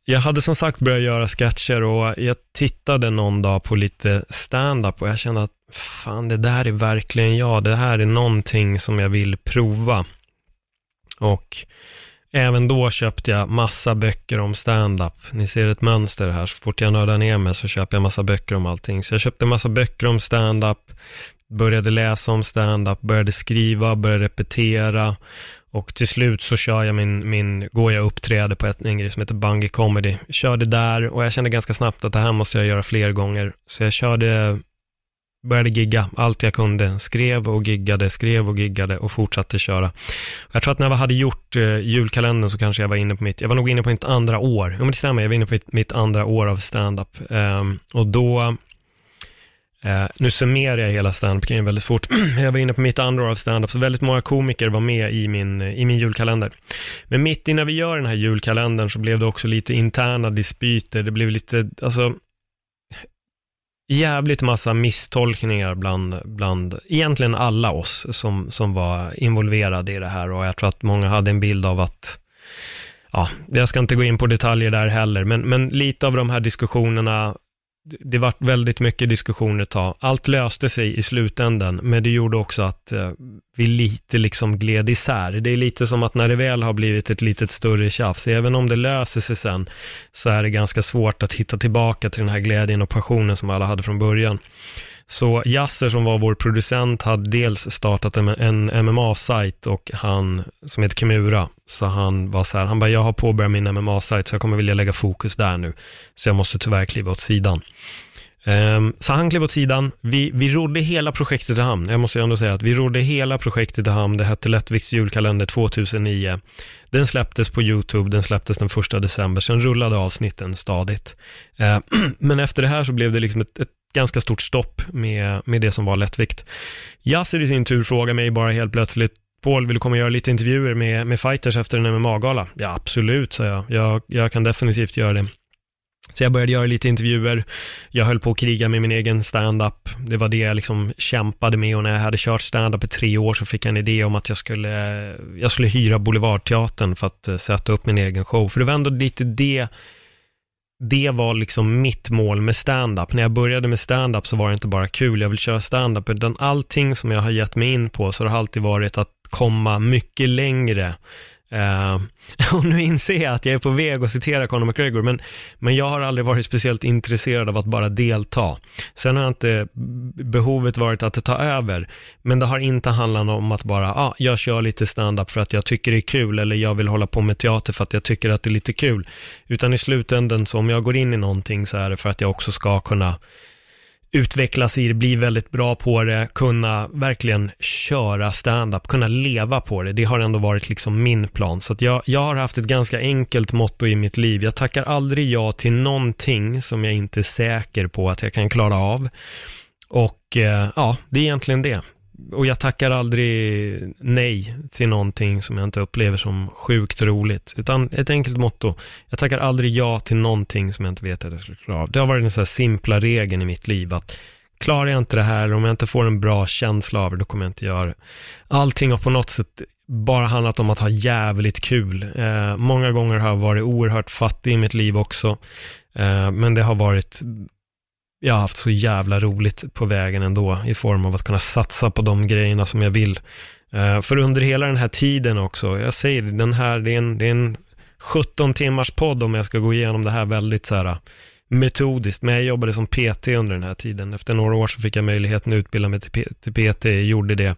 Jag hade som sagt börjat göra sketcher och jag tittade någon dag på lite stand-up och jag kände att fan, det där är verkligen jag. Det här är någonting som jag vill prova. Och även då köpte jag massa böcker om stand-up. Ni ser ett mönster här. Så fort jag nördar ner mig så köper jag massa böcker om allting. Så jag köpte massa böcker om stand-up började läsa om stand-up, började skriva, började repetera och till slut så kör jag min, min går jag uppträder på ett, en grej som heter Bungy Comedy. Körde där och jag kände ganska snabbt att det här måste jag göra fler gånger. Så jag körde, började gigga allt jag kunde, skrev och giggade, skrev och giggade och fortsatte köra. Jag tror att när jag hade gjort eh, julkalendern så kanske jag var inne på mitt, jag var nog inne på mitt andra år, ja men det stämmer, jag var inne på mitt, mitt andra år av stand-up. Um, och då Uh, nu summerar jag hela standup-grejen väldigt fort. jag var inne på mitt andra år av standup, så väldigt många komiker var med i min, i min julkalender. Men mitt innan vi gör den här julkalendern så blev det också lite interna dispyter. Det blev lite, alltså, jävligt massa misstolkningar bland, bland egentligen alla oss som, som var involverade i det här. Och jag tror att många hade en bild av att Ja, jag ska inte gå in på detaljer där heller, men, men lite av de här diskussionerna det var väldigt mycket diskussioner ett tag. Allt löste sig i slutändan, men det gjorde också att eh, vi lite liksom gled isär. Det är lite som att när det väl har blivit ett litet större tjafs, även om det löser sig sen, så är det ganska svårt att hitta tillbaka till den här glädjen och passionen som alla hade från början. Så Yasser som var vår producent hade dels startat en, en MMA-sajt och han, som heter Kimura, så han var så här, han bara, jag har påbörjat min MMA-sajt så jag kommer vilja lägga fokus där nu. Så jag måste tyvärr kliva åt sidan. Um, så han klev åt sidan. Vi, vi rodde hela projektet i hamn. Jag måste ändå säga att vi rodde hela projektet i hamn. Det hette Lättviks julkalender 2009. Den släpptes på YouTube, den släpptes den första december. Sen rullade avsnitten stadigt. Uh, men efter det här så blev det liksom ett, ett ganska stort stopp med, med det som var lättvikt. Yasser i sin tur frågar mig bara helt plötsligt, Paul, vill du komma och göra lite intervjuer med, med fighters efter en MMA-gala? Ja, absolut, sa jag. jag. Jag kan definitivt göra det. Så jag började göra lite intervjuer. Jag höll på att kriga med min egen stand-up. Det var det jag liksom kämpade med och när jag hade kört stand-up i tre år så fick jag en idé om att jag skulle, jag skulle hyra Boulevardteatern för att eh, sätta upp min egen show. För det var ändå lite det det var liksom mitt mål med stand-up. När jag började med stand-up så var det inte bara kul, jag vill köra stand-up, utan allting som jag har gett mig in på så har det alltid varit att komma mycket längre Uh, och nu inser jag att jag är på väg att citera Conor McGregor, men, men jag har aldrig varit speciellt intresserad av att bara delta. Sen har inte behovet varit att ta över, men det har inte handlat om att bara, ja, ah, jag kör lite stand-up för att jag tycker det är kul, eller jag vill hålla på med teater för att jag tycker att det är lite kul. Utan i slutändan, så om jag går in i någonting så är det för att jag också ska kunna utvecklas i det, bli väldigt bra på det, kunna verkligen köra stand-up, kunna leva på det. Det har ändå varit liksom min plan. Så att jag, jag har haft ett ganska enkelt motto i mitt liv. Jag tackar aldrig ja till någonting som jag inte är säker på att jag kan klara av. Och eh, ja, det är egentligen det och jag tackar aldrig nej till någonting som jag inte upplever som sjukt roligt, utan ett enkelt motto. Jag tackar aldrig ja till någonting som jag inte vet att jag skulle klara av. Det har varit den så här simpla regeln i mitt liv, att klarar jag inte det här, om jag inte får en bra känsla av det, då kommer jag inte göra det. Allting har på något sätt bara handlat om att ha jävligt kul. Eh, många gånger har jag varit oerhört fattig i mitt liv också, eh, men det har varit jag har haft så jävla roligt på vägen ändå i form av att kunna satsa på de grejerna som jag vill. Uh, för under hela den här tiden också, jag säger det, den här, det är en, det är en 17 timmars podd om jag ska gå igenom det här väldigt så här eh, metodiskt, men jag jobbade som PT under den här tiden. Efter några år så fick jag möjligheten att utbilda mig till, till PT, jag gjorde det,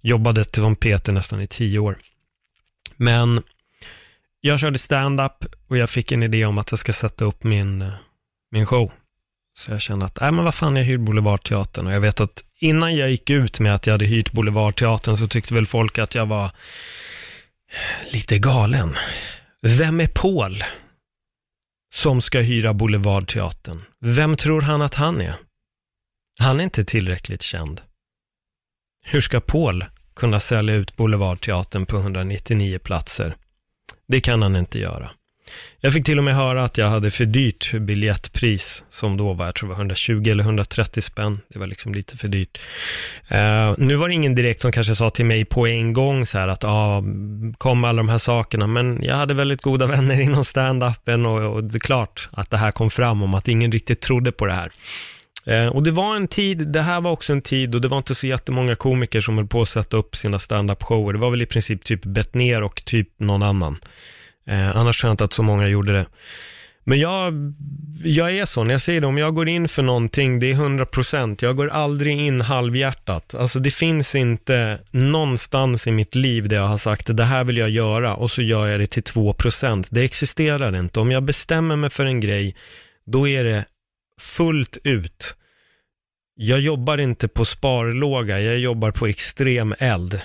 jobbade som PT nästan i tio år. Men jag körde stand-up och jag fick en idé om att jag ska sätta upp min, eh, min show så jag kände att, nej men vad fan, jag hyr Boulevardteatern. Och jag vet att innan jag gick ut med att jag hade hyrt Boulevardteatern så tyckte väl folk att jag var lite galen. Vem är Paul som ska hyra Boulevardteatern? Vem tror han att han är? Han är inte tillräckligt känd. Hur ska Paul kunna sälja ut Boulevardteatern på 199 platser? Det kan han inte göra. Jag fick till och med höra att jag hade för dyrt biljettpris, som då var, jag tror det var 120 eller 130 spänn. Det var liksom lite för dyrt. Uh, nu var det ingen direkt som kanske sa till mig på en gång så här att, ja, ah, kom alla de här sakerna, men jag hade väldigt goda vänner inom stand-upen och, och det är klart att det här kom fram om att ingen riktigt trodde på det här. Eh, och det var en tid, det här var också en tid och det var inte så jättemånga komiker som höll på att sätta upp sina stand-up shower. Det var väl i princip typ Bettner och typ någon annan. Eh, annars tror jag inte att så många gjorde det. Men jag, jag är sån, jag säger det, om jag går in för någonting, det är 100%, jag går aldrig in halvhjärtat. Alltså det finns inte någonstans i mitt liv där jag har sagt, det här vill jag göra, och så gör jag det till 2%. Det existerar inte. Om jag bestämmer mig för en grej, då är det fullt ut. Jag jobbar inte på sparlåga, jag jobbar på extrem eld.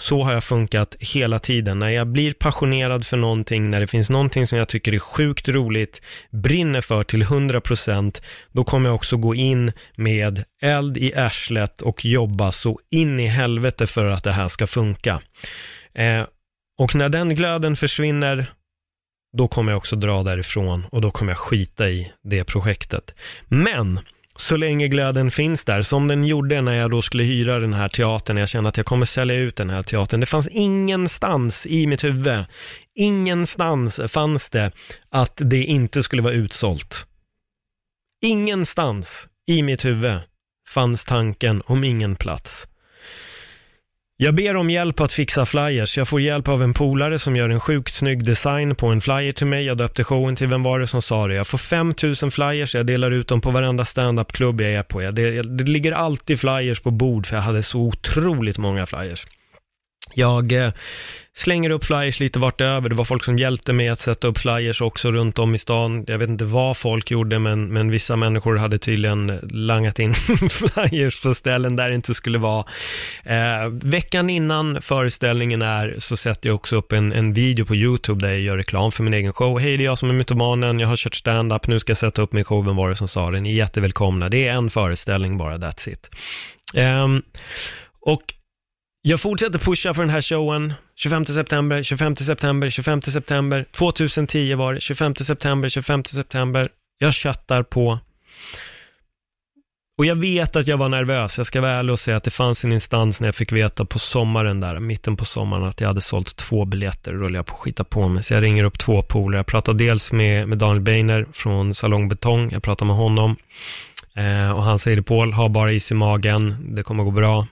Så har jag funkat hela tiden. När jag blir passionerad för någonting, när det finns någonting som jag tycker är sjukt roligt, brinner för till 100%, då kommer jag också gå in med eld i arslet och jobba så in i helvete för att det här ska funka. Eh, och när den glöden försvinner, då kommer jag också dra därifrån och då kommer jag skita i det projektet. Men så länge glöden finns där, som den gjorde när jag då skulle hyra den här teatern, jag kände att jag kommer sälja ut den här teatern. Det fanns ingenstans i mitt huvud, ingenstans fanns det att det inte skulle vara utsålt. Ingenstans i mitt huvud fanns tanken om ingen plats. Jag ber om hjälp att fixa flyers. Jag får hjälp av en polare som gör en sjukt snygg design på en flyer till mig. Jag döpte showen till Vem var det som sa det? Jag får 5000 flyers, jag delar ut dem på varenda standup-klubb jag är på. Jag det, det ligger alltid flyers på bord för jag hade så otroligt många flyers. Jag eh, slänger upp flyers lite vart över. Det var folk som hjälpte mig att sätta upp flyers också runt om i stan. Jag vet inte vad folk gjorde, men, men vissa människor hade tydligen eh, langat in flyers på ställen där det inte skulle vara. Eh, veckan innan föreställningen är så sätter jag också upp en, en video på YouTube där jag gör reklam för min egen show. Hej, det är jag som är mytomanen, jag har kört stand-up, nu ska jag sätta upp min show, vem var det som sa det? Ni är jättevälkomna. Det är en föreställning bara, that's it. Eh, och jag fortsätter pusha för den här showen. 25 september, 25 september, 25 september. 2010 var det. 25 september, 25 september. Jag köttar på. Och jag vet att jag var nervös. Jag ska vara ärlig och säga att det fanns en instans när jag fick veta på sommaren där, mitten på sommaren, att jag hade sålt två biljetter. Då höll jag på att skita på mig. Så jag ringer upp två polare. Jag pratar dels med, med Daniel Beiner från Salong Betong. Jag pratar med honom. Eh, och han säger, Paul, ha bara is i magen. Det kommer gå bra.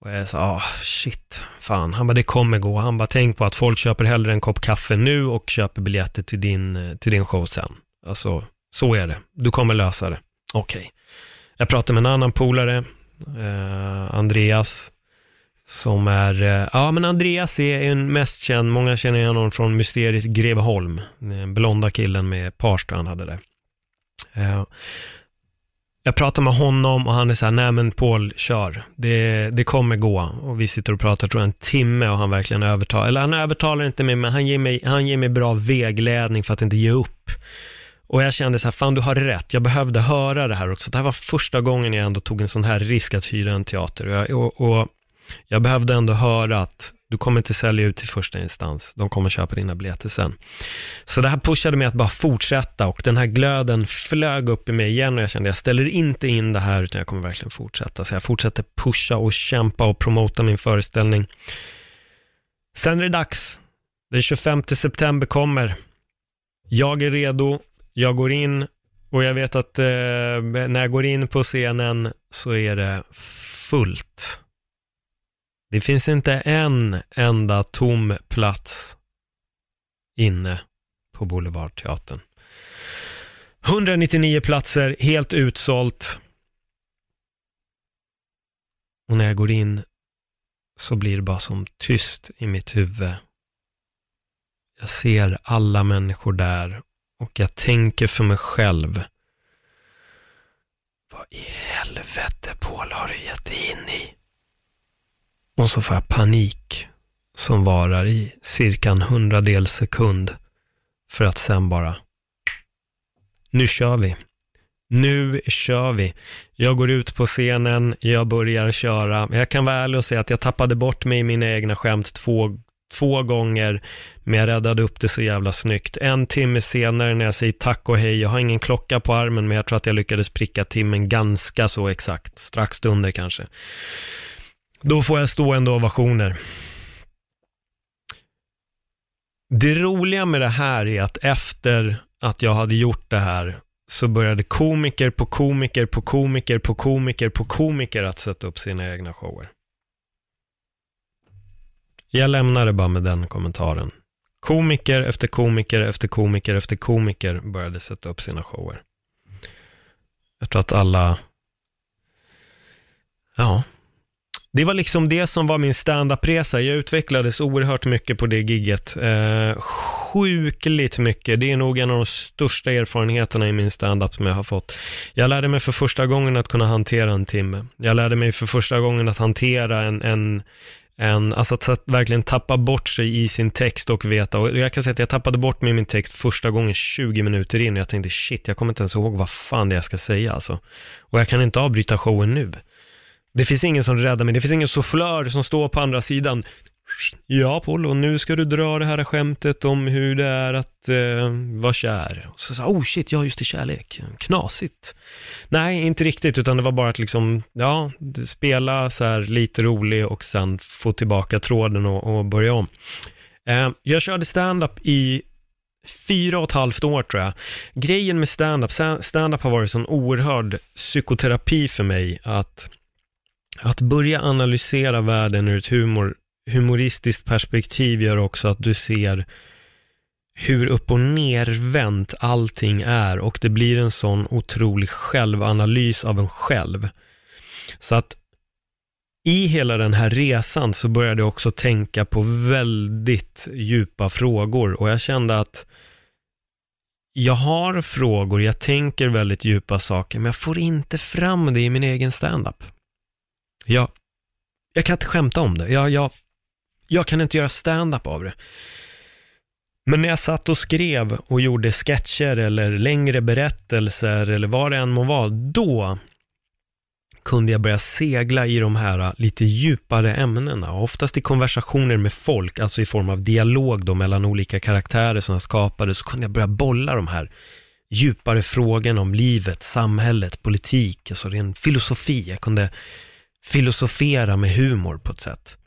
Och jag sa, ah, shit, fan. Han bara, det kommer gå. Han bara, tänk på att folk köper hellre en kopp kaffe nu och köper biljetter till din, eh, till din show sen. Alltså, så är det. Du kommer lösa det. Okej. Okay. Jag pratade med en annan polare, eh, Andreas, som är, eh, ja men Andreas är en mest känd, många känner igen honom från Mysteriet Greveholm, den blonda killen med Parsta han hade där. Eh, jag pratar med honom och han är så här, nej men Paul, kör. Det, det kommer gå. Och vi sitter och pratar, tror jag, en timme och han verkligen övertalar, eller han övertalar inte mig, men han ger mig, han ger mig bra vägledning för att inte ge upp. Och jag kände så här, fan du har rätt, jag behövde höra det här också. Det här var första gången jag ändå tog en sån här risk att hyra en teater. Och jag, och, och jag behövde ändå höra att du kommer inte sälja ut till första instans, de kommer köpa dina biljetter sen. Så det här pushade mig att bara fortsätta och den här glöden flög upp i mig igen och jag kände jag ställer inte in det här utan jag kommer verkligen fortsätta. Så jag fortsätter pusha och kämpa och promota min föreställning. Sen är det dags. Den 25 september kommer. Jag är redo, jag går in och jag vet att eh, när jag går in på scenen så är det fullt. Det finns inte en enda tom plats inne på Boulevardteatern. 199 platser, helt utsålt. Och när jag går in så blir det bara som tyst i mitt huvud. Jag ser alla människor där och jag tänker för mig själv. Vad i helvete Paul har du gett dig in i? Och så får jag panik som varar i cirka en hundradel sekund för att sen bara, nu kör vi. Nu kör vi. Jag går ut på scenen, jag börjar köra. Jag kan vara ärlig och säga att jag tappade bort mig i mina egna skämt två, två gånger, men jag räddade upp det så jävla snyggt. En timme senare när jag säger tack och hej, jag har ingen klocka på armen, men jag tror att jag lyckades pricka timmen ganska så exakt, strax under kanske. Då får jag stående ovationer. Det roliga med det här är att efter att jag hade gjort det här så började komiker på komiker på komiker på komiker på komiker att sätta upp sina egna shower. Jag lämnar det bara med den kommentaren. Komiker efter komiker efter komiker efter komiker började sätta upp sina shower. Jag tror att alla, ja, det var liksom det som var min standup-resa. Jag utvecklades oerhört mycket på det gigget. Eh, sjukligt mycket. Det är nog en av de största erfarenheterna i min standup som jag har fått. Jag lärde mig för första gången att kunna hantera en timme. Jag lärde mig för första gången att hantera en, en, en alltså att, att verkligen tappa bort sig i sin text och veta. Och jag kan säga att jag tappade bort mig i min text första gången 20 minuter in. Jag tänkte shit, jag kommer inte ens ihåg vad fan det är jag ska säga alltså. Och jag kan inte avbryta showen nu. Det finns ingen som räddar mig, det finns ingen soufflör som står på andra sidan. Ja, Apollo, nu ska du dra det här skämtet om hur det är att eh, vara kär. Och så sa oh shit, ja just det, kärlek. Knasigt. Nej, inte riktigt, utan det var bara att liksom, ja, spela så här lite rolig och sen få tillbaka tråden och, och börja om. Eh, jag körde stand-up i fyra och ett halvt år tror jag. Grejen med stand-up, stand-up har varit en oerhörd psykoterapi för mig att att börja analysera världen ur ett humor, humoristiskt perspektiv gör också att du ser hur upp och nervänt allting är och det blir en sån otrolig självanalys av en själv. Så att i hela den här resan så började jag också tänka på väldigt djupa frågor och jag kände att jag har frågor, jag tänker väldigt djupa saker, men jag får inte fram det i min egen standup. Jag, jag kan inte skämta om det. Jag, jag, jag kan inte göra stand-up av det. Men när jag satt och skrev och gjorde sketcher eller längre berättelser eller vad det än må vara, då kunde jag börja segla i de här äh, lite djupare ämnena. Oftast i konversationer med folk, alltså i form av dialog då mellan olika karaktärer som jag skapade, så kunde jag börja bolla de här djupare frågorna om livet, samhället, politik, alltså ren filosofi. Jag kunde filosofera med humor på ett sätt.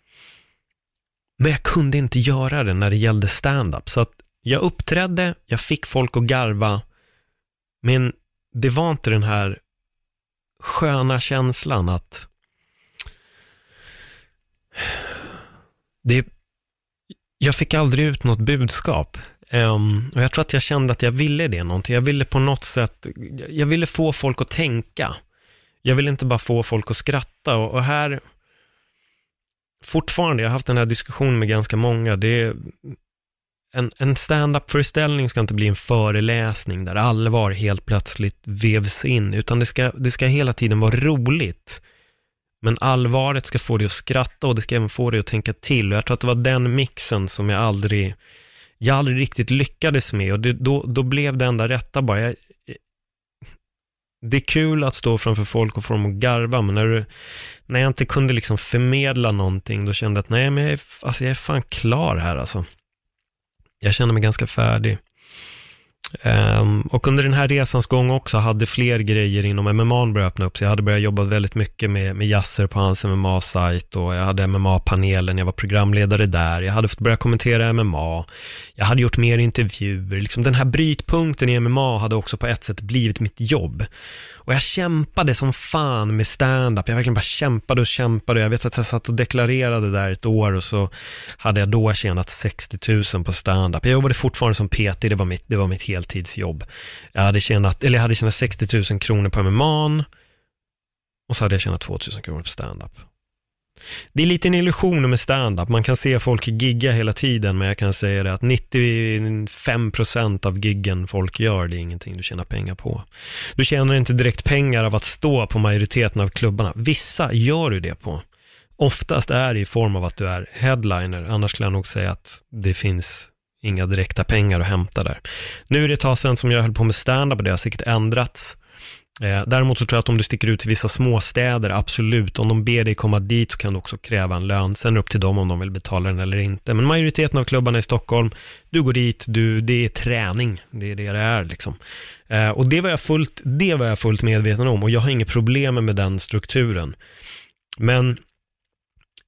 Men jag kunde inte göra det när det gällde stand-up. Så att jag uppträdde, jag fick folk att garva, men det var inte den här sköna känslan att det, jag fick aldrig ut något budskap. Um, och jag tror att jag kände att jag ville det någonting. Jag ville på något sätt, jag ville få folk att tänka. Jag vill inte bara få folk att skratta. Och, och här, fortfarande, jag har haft den här diskussionen med ganska många, det är en, en stand-up-föreställning ska inte bli en föreläsning där allvar helt plötsligt vevs in, utan det ska, det ska hela tiden vara roligt. Men allvaret ska få dig att skratta och det ska även få dig att tänka till. Och jag tror att det var den mixen som jag aldrig, jag aldrig riktigt lyckades med. Och det, då, då blev det enda rätta bara. Jag, det är kul att stå framför folk och få dem att garva, men när, du, när jag inte kunde liksom förmedla någonting, då kände jag att nej, men jag är, alltså jag är fan klar här alltså. Jag känner mig ganska färdig. Um, och under den här resans gång också hade fler grejer inom MMA börjat öppna upp sig. Jag hade börjat jobba väldigt mycket med, med Jasser på hans MMA-sajt och jag hade MMA-panelen, jag var programledare där. Jag hade fått börja kommentera MMA. Jag hade gjort mer intervjuer. Liksom den här brytpunkten i MMA hade också på ett sätt blivit mitt jobb. Och jag kämpade som fan med stand-up. Jag verkligen bara kämpade och kämpade. Jag vet att jag satt och deklarerade där ett år och så hade jag då tjänat 60 000 på stand-up. Jag jobbade fortfarande som PT, det var mitt, det var mitt heltidsjobb. Jag hade tjänat, eller jag hade tjänat 60 000 kronor på MMA och så hade jag tjänat 2 000 kronor på stand-up. Det är lite en illusion med stand-up. Man kan se folk gigga hela tiden, men jag kan säga det att 95% av giggen folk gör, det är ingenting du tjänar pengar på. Du tjänar inte direkt pengar av att stå på majoriteten av klubbarna. Vissa gör du det på. Oftast är det i form av att du är headliner, annars skulle jag nog säga att det finns inga direkta pengar att hämta där. Nu är det ett tag sedan som jag höll på med stand-up och det har säkert ändrats. Eh, däremot så tror jag att om du sticker ut till vissa småstäder, absolut, om de ber dig komma dit så kan du också kräva en lön. Sen är det upp till dem om de vill betala den eller inte. Men majoriteten av klubbarna i Stockholm, du går dit, du, det är träning, det är det det är liksom. Eh, och det var, jag fullt, det var jag fullt medveten om och jag har inget problem med den strukturen. Men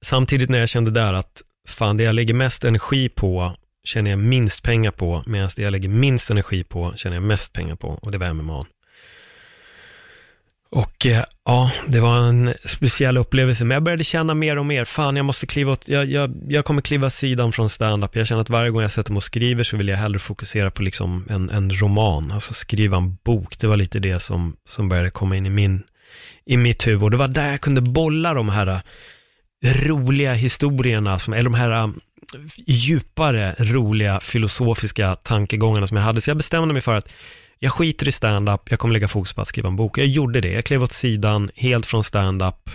samtidigt när jag kände där att fan, det jag lägger mest energi på känner jag minst pengar på, medan det jag lägger minst energi på känner jag mest pengar på och det var MMA. Och eh, ja, det var en speciell upplevelse, men jag började känna mer och mer, fan jag måste kliva åt, jag, jag, jag kommer kliva sidan från stand-up. Jag känner att varje gång jag sätter mig och skriver så vill jag hellre fokusera på liksom en, en roman, alltså skriva en bok. Det var lite det som, som började komma in i, min, i mitt huvud. Och det var där jag kunde bolla de här eh, roliga historierna, som, eller de här eh, djupare, roliga, filosofiska tankegångarna som jag hade. Så jag bestämde mig för att jag skiter i stand-up, jag kommer lägga fokus på att skriva en bok. Jag gjorde det, jag klev åt sidan helt från stand-up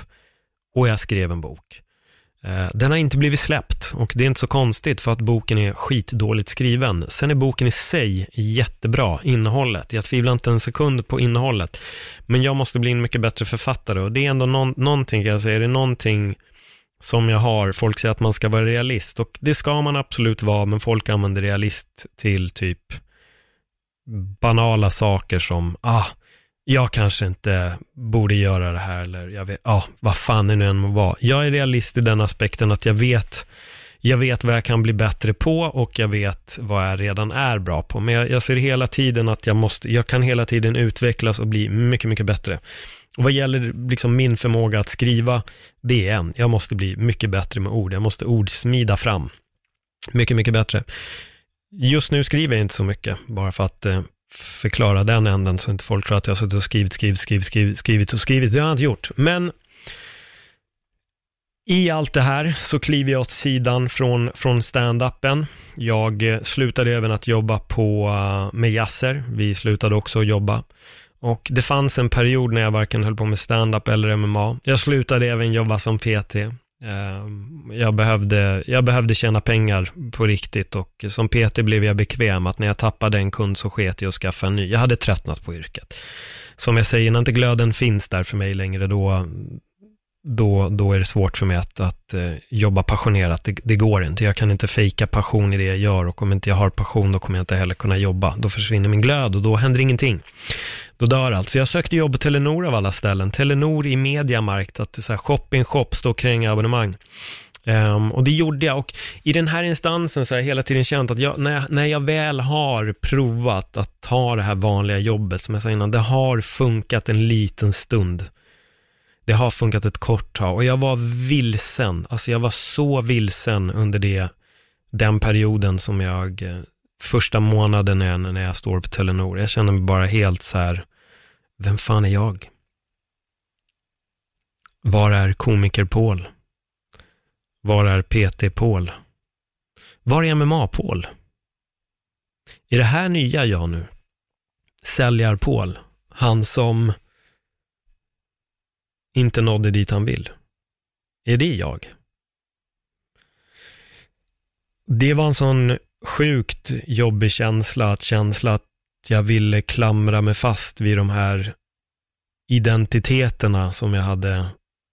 och jag skrev en bok. Eh, den har inte blivit släppt och det är inte så konstigt för att boken är skitdåligt skriven. Sen är boken i sig jättebra, innehållet. Jag tvivlar inte en sekund på innehållet. Men jag måste bli en mycket bättre författare och det är ändå någon, någonting, kan jag säga, det är någonting som jag har. Folk säger att man ska vara realist och det ska man absolut vara, men folk använder realist till typ banala saker som, ah, jag kanske inte borde göra det här eller jag vet, ah, vad fan det nu än må vara. Jag är realist i den aspekten att jag vet, jag vet vad jag kan bli bättre på och jag vet vad jag redan är bra på. Men jag, jag ser hela tiden att jag måste, jag kan hela tiden utvecklas och bli mycket, mycket bättre. Och vad gäller liksom min förmåga att skriva, det är en. Jag måste bli mycket bättre med ord. Jag måste ordsmida fram. Mycket, mycket bättre. Just nu skriver jag inte så mycket, bara för att eh, förklara den änden, så inte folk tror att jag har suttit och skrivit, skrivit, skrivit, skrivit, skrivit och skrivit. Det har jag inte gjort. Men i allt det här så kliver jag åt sidan från, från stand-upen. Jag eh, slutade även att jobba på, eh, med Yasser. Vi slutade också att jobba. Och det fanns en period när jag varken höll på med stand-up eller MMA. Jag slutade även jobba som PT. Ehm, jag behövde, jag behövde tjäna pengar på riktigt och som PT blev jag bekväm att när jag tappade en kund så sket jag att skaffa en ny. Jag hade tröttnat på yrket. Som jag säger, när inte glöden finns där för mig längre, då, då, då är det svårt för mig att, att uh, jobba passionerat. Det, det, går inte. Jag kan inte fejka passion i det jag gör och om inte jag har passion då kommer jag inte heller kunna jobba. Då försvinner min glöd och då händer ingenting. Då dör allt. Så jag sökte jobb på Telenor av alla ställen. Telenor i Mediamarkt, att så här shopping shop, stå och kränga abonnemang. Um, och det gjorde jag och i den här instansen så har jag hela tiden känt att jag, när, jag, när jag väl har provat att ta det här vanliga jobbet, som jag sa innan, det har funkat en liten stund det har funkat ett kort tag och jag var vilsen. Alltså jag var så vilsen under det, den perioden som jag, eh, första månaden när jag, när jag står på Telenor. Jag känner mig bara helt så här, vem fan är jag? Var är komiker-Paul? Var är PT-Paul? Var är MMA-Paul? Är det här nya jag nu? Säljar-Paul? Han som inte nådde dit han vill? Är det jag? Det var en sån sjukt jobbig känsla, att känsla att jag ville klamra mig fast vid de här identiteterna som jag hade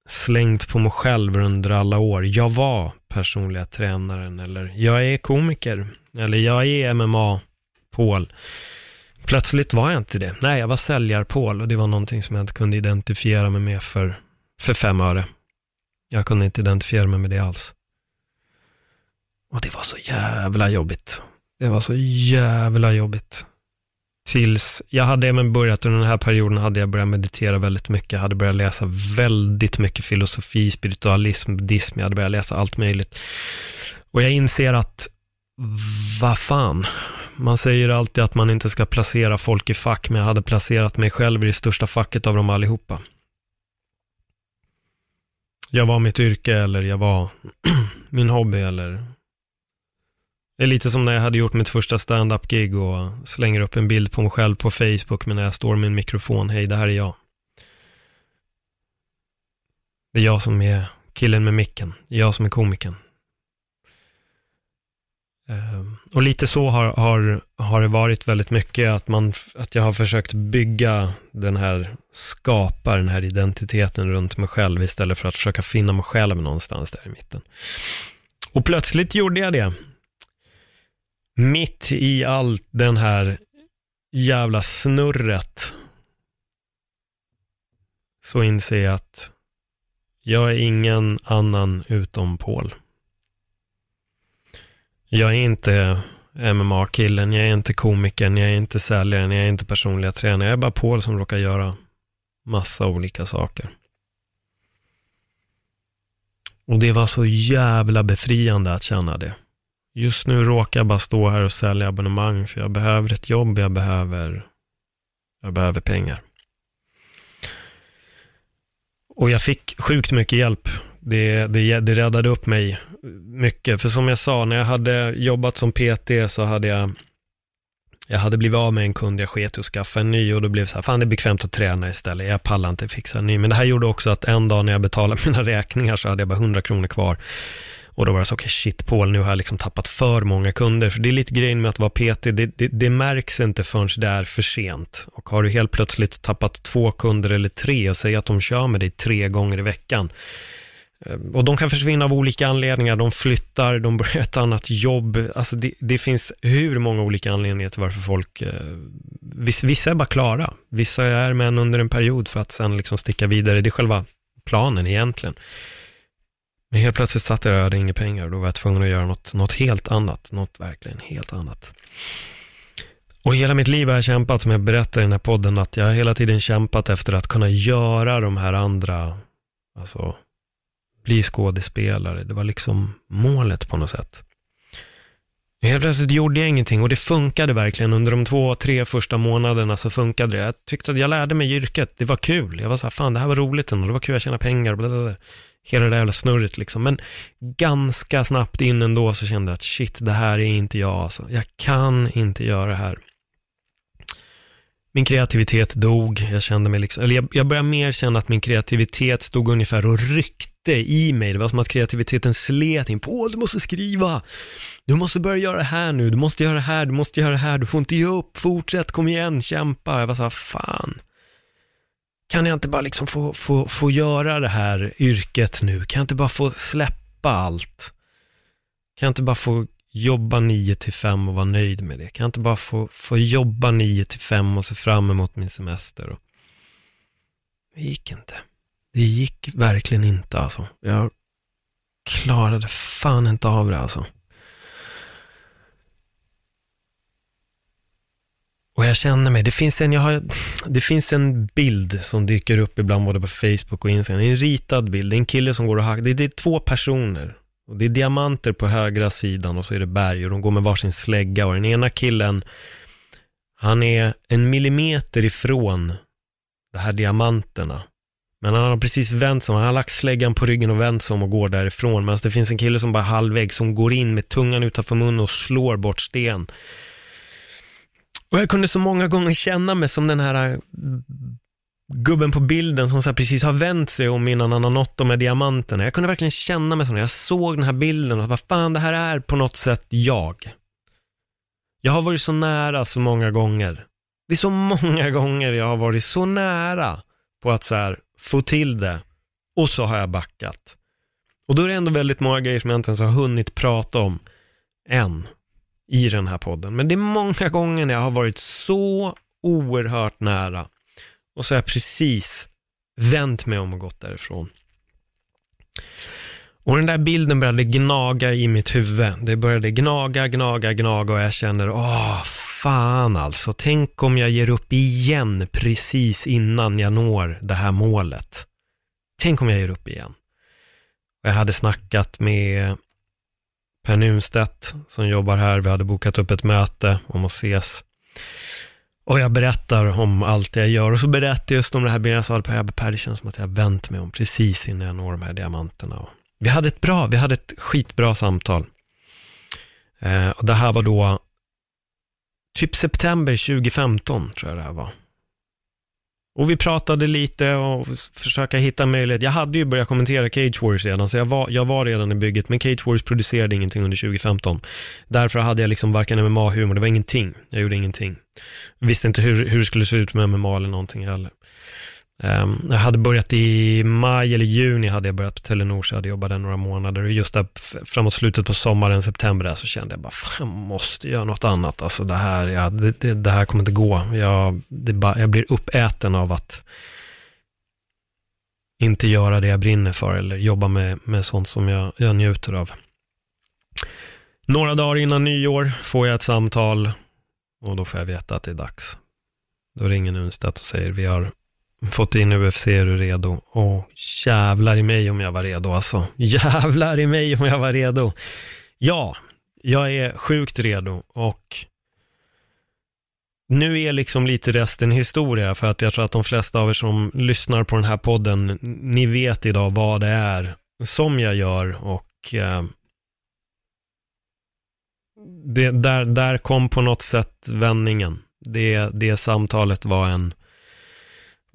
slängt på mig själv under alla år. Jag var personliga tränaren eller jag är komiker eller jag är MMA-Paul. Plötsligt var jag inte det. Nej, jag var säljar-Paul och det var någonting som jag inte kunde identifiera mig med för, för fem öre. Jag kunde inte identifiera mig med det alls. Och det var så jävla jobbigt. Det var så jävla jobbigt. Tills jag hade även börjat, under den här perioden hade jag börjat meditera väldigt mycket. Jag hade börjat läsa väldigt mycket filosofi, spiritualism, buddhism. Jag hade börjat läsa allt möjligt. Och jag inser att, vad fan, man säger alltid att man inte ska placera folk i fack, men jag hade placerat mig själv i det största facket av dem allihopa. Jag var mitt yrke eller jag var min hobby eller det är lite som när jag hade gjort mitt första stand-up-gig och slänger upp en bild på mig själv på Facebook, men när jag står med en mikrofon, hej, det här är jag. Det är jag som är killen med micken. Det är jag som är komikern. Ehm, och lite så har, har, har det varit väldigt mycket, att, man, att jag har försökt bygga den här, skapa den här identiteten runt mig själv istället för att försöka finna mig själv någonstans där i mitten. Och plötsligt gjorde jag det mitt i allt den här jävla snurret så inser jag att jag är ingen annan utom Paul. Jag är inte MMA-killen, jag är inte komikern, jag är inte säljaren, jag är inte personliga tränare. Jag är bara Paul som råkar göra massa olika saker. Och det var så jävla befriande att känna det. Just nu råkar jag bara stå här och sälja abonnemang för jag behöver ett jobb, jag behöver, jag behöver pengar. Och jag fick sjukt mycket hjälp. Det, det, det räddade upp mig mycket. För som jag sa, när jag hade jobbat som PT så hade jag jag hade blivit av med en kund, jag sket och skaffa en ny och då blev det så här, fan det är bekvämt att träna istället, jag pallar inte fixa en ny. Men det här gjorde också att en dag när jag betalade mina räkningar så hade jag bara 100 kronor kvar. Och då var det så, okej okay, shit Paul, nu har jag liksom tappat för många kunder. För det är lite grejen med att vara PT, det, det, det märks inte förrän det är för sent. Och har du helt plötsligt tappat två kunder eller tre och säger att de kör med dig tre gånger i veckan. Eh, och de kan försvinna av olika anledningar, de flyttar, de börjar ett annat jobb. Alltså det, det finns hur många olika anledningar till varför folk, eh, vissa är bara klara, vissa är med under en period för att sen liksom sticka vidare. Det är själva planen egentligen. Men helt plötsligt satt jag där och hade inga pengar och då var jag tvungen att göra något, något helt annat. Något verkligen helt annat. Och hela mitt liv har jag kämpat, som jag berättar i den här podden, att jag har hela tiden kämpat efter att kunna göra de här andra, alltså bli skådespelare. Det var liksom målet på något sätt. Helt plötsligt gjorde jag ingenting och det funkade verkligen. Under de två, tre första månaderna så funkade det. Jag tyckte att jag lärde mig yrket. Det var kul. Jag var så här, fan det här var roligt ändå. Det var kul att tjäna pengar. Blablabla hela det där jävla snurret liksom. Men ganska snabbt in ändå så kände jag att shit, det här är inte jag alltså. Jag kan inte göra det här. Min kreativitet dog, jag kände mig liksom, eller jag, jag började mer känna att min kreativitet stod ungefär och ryckte i mig. Det var som att kreativiteten slet in. Paul, du måste skriva! Du måste börja göra det här nu, du måste göra det här, du måste göra det här, du får inte ge upp, fortsätt, kom igen, kämpa. Jag var så här, fan kan jag inte bara liksom få, få, få göra det här yrket nu? Kan jag inte bara få släppa allt? Kan jag inte bara få jobba 9 till 5 och vara nöjd med det? Kan jag inte bara få, få jobba 9 till 5 och se fram emot min semester? Och... Det gick inte. Det gick verkligen inte alltså. Jag klarade fan inte av det alltså. Och jag känner mig, det finns en, jag har, det finns en bild som dyker upp ibland både på Facebook och Instagram. Det är En ritad bild, det är en kille som går och hackar. Det, det är två personer. Och det är diamanter på högra sidan och så är det berg och de går med varsin slägga och den ena killen, han är en millimeter ifrån de här diamanterna. Men han har precis vänt sig om, han har lagt släggan på ryggen och vänt sig om och går därifrån. Medan det finns en kille som bara halvvägs, som går in med tungan utanför munnen och slår bort sten. Och jag kunde så många gånger känna mig som den här gubben på bilden som så precis har vänt sig om innan han har nått de här diamanterna. Jag kunde verkligen känna mig som. Jag såg den här bilden och bara, fan det här är på något sätt jag. Jag har varit så nära så många gånger. Det är så många gånger jag har varit så nära på att så här, få till det och så har jag backat. Och då är det ändå väldigt många grejer som jag inte ens har hunnit prata om än i den här podden. Men det är många gånger när jag har varit så oerhört nära och så har jag precis vänt mig om och gått därifrån. Och den där bilden började gnaga i mitt huvud. Det började gnaga, gnaga, gnaga och jag känner, åh, fan alltså. Tänk om jag ger upp igen precis innan jag når det här målet. Tänk om jag ger upp igen. Och jag hade snackat med Per Nunstedt som jobbar här. Vi hade bokat upp ett möte om att ses. Och jag berättar om allt det jag gör och så berättar jag just om det här. Jag sa det Per, det känns som att jag har vänt mig om precis innan jag når de här diamanterna. Vi hade ett bra, vi hade ett skitbra samtal. Eh, och det här var då typ september 2015 tror jag det här var. Och vi pratade lite och försöka hitta möjlighet. Jag hade ju börjat kommentera Cage Wars redan, så jag var, jag var redan i bygget, men Cage Wars producerade ingenting under 2015. Därför hade jag liksom varken MMA-humor, det var ingenting. Jag gjorde ingenting. Visste inte hur, hur det skulle se ut med MMA eller någonting heller. Um, jag hade börjat i maj eller juni hade jag börjat på Telenor, så jag hade jobbat där några månader. Och just där framåt slutet på sommaren, september, där, så kände jag bara, fan, jag måste göra något annat. Alltså det här, ja, det, det, det här kommer inte gå. Jag, bara, jag blir uppäten av att inte göra det jag brinner för eller jobba med, med sånt som jag, jag njuter av. Några dagar innan nyår får jag ett samtal och då får jag veta att det är dags. Då ringer Nunstedt och säger vi har fått in UFC, är du redo? Och jävlar i mig om jag var redo alltså. Jävlar i mig om jag var redo. Ja, jag är sjukt redo och nu är liksom lite resten historia, för att jag tror att de flesta av er som lyssnar på den här podden, ni vet idag vad det är som jag gör och eh, det, där, där kom på något sätt vändningen. Det, det samtalet var en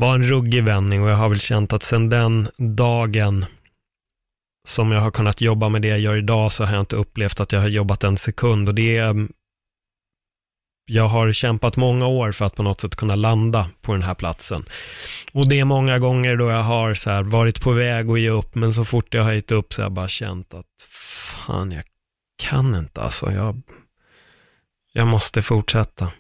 var en ruggig vändning och jag har väl känt att sedan den dagen som jag har kunnat jobba med det jag gör idag så har jag inte upplevt att jag har jobbat en sekund och det är mm, jag har kämpat många år för att på något sätt kunna landa på den här platsen. Och det är många gånger då jag har så här varit på väg att ge upp, men så fort jag har gett upp så har jag bara känt att fan, jag kan inte alltså. Jag, jag måste fortsätta.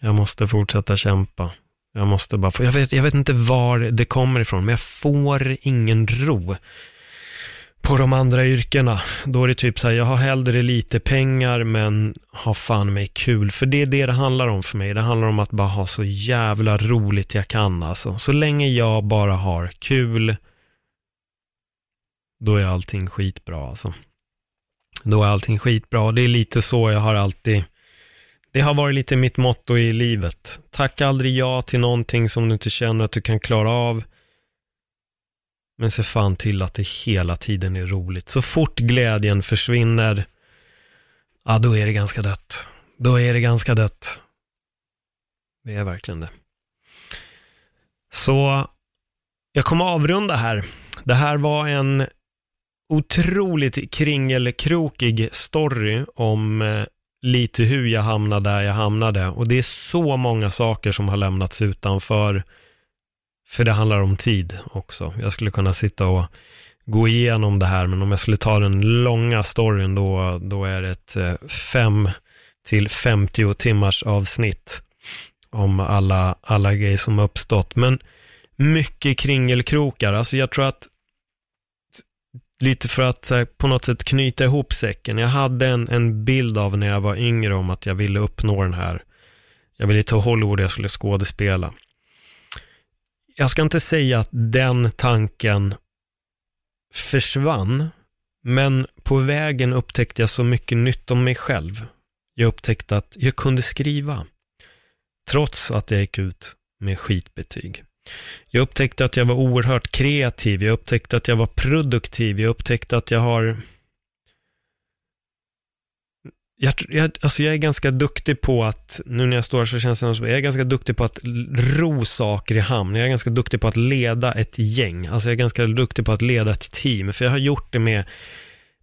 Jag måste fortsätta kämpa. Jag måste bara få, jag vet, jag vet inte var det kommer ifrån, men jag får ingen ro på de andra yrkena. Då är det typ så här, jag har hellre lite pengar men har fan mig kul. För det är det det handlar om för mig. Det handlar om att bara ha så jävla roligt jag kan alltså. Så länge jag bara har kul, då är allting skitbra alltså. Då är allting skitbra. Det är lite så jag har alltid det har varit lite mitt motto i livet. Tacka aldrig ja till någonting som du inte känner att du kan klara av. Men se fan till att det hela tiden är roligt. Så fort glädjen försvinner, ja då är det ganska dött. Då är det ganska dött. Det är verkligen det. Så jag kommer avrunda här. Det här var en otroligt kringelkrokig story om eh, lite hur jag hamnade där jag hamnade. Och det är så många saker som har lämnats utanför. För det handlar om tid också. Jag skulle kunna sitta och gå igenom det här, men om jag skulle ta den långa storyn då, då är det ett eh, 5 till 50 timmars avsnitt om alla, alla grejer som har uppstått. Men mycket kringelkrokar. Alltså jag tror att lite för att här, på något sätt knyta ihop säcken. Jag hade en, en bild av när jag var yngre om att jag ville uppnå den här Jag ville till Hollywood, jag skulle skådespela. Jag ska inte säga att den tanken försvann, men på vägen upptäckte jag så mycket nytt om mig själv. Jag upptäckte att jag kunde skriva, trots att jag gick ut med skitbetyg. Jag upptäckte att jag var oerhört kreativ, jag upptäckte att jag var produktiv, jag upptäckte att jag har jag, jag, alltså jag är ganska duktig på att, nu när jag står här så känns det som, jag är ganska duktig på att ro saker i hamn. Jag är ganska duktig på att leda ett gäng. Alltså jag är ganska duktig på att leda ett team. För jag har gjort det med,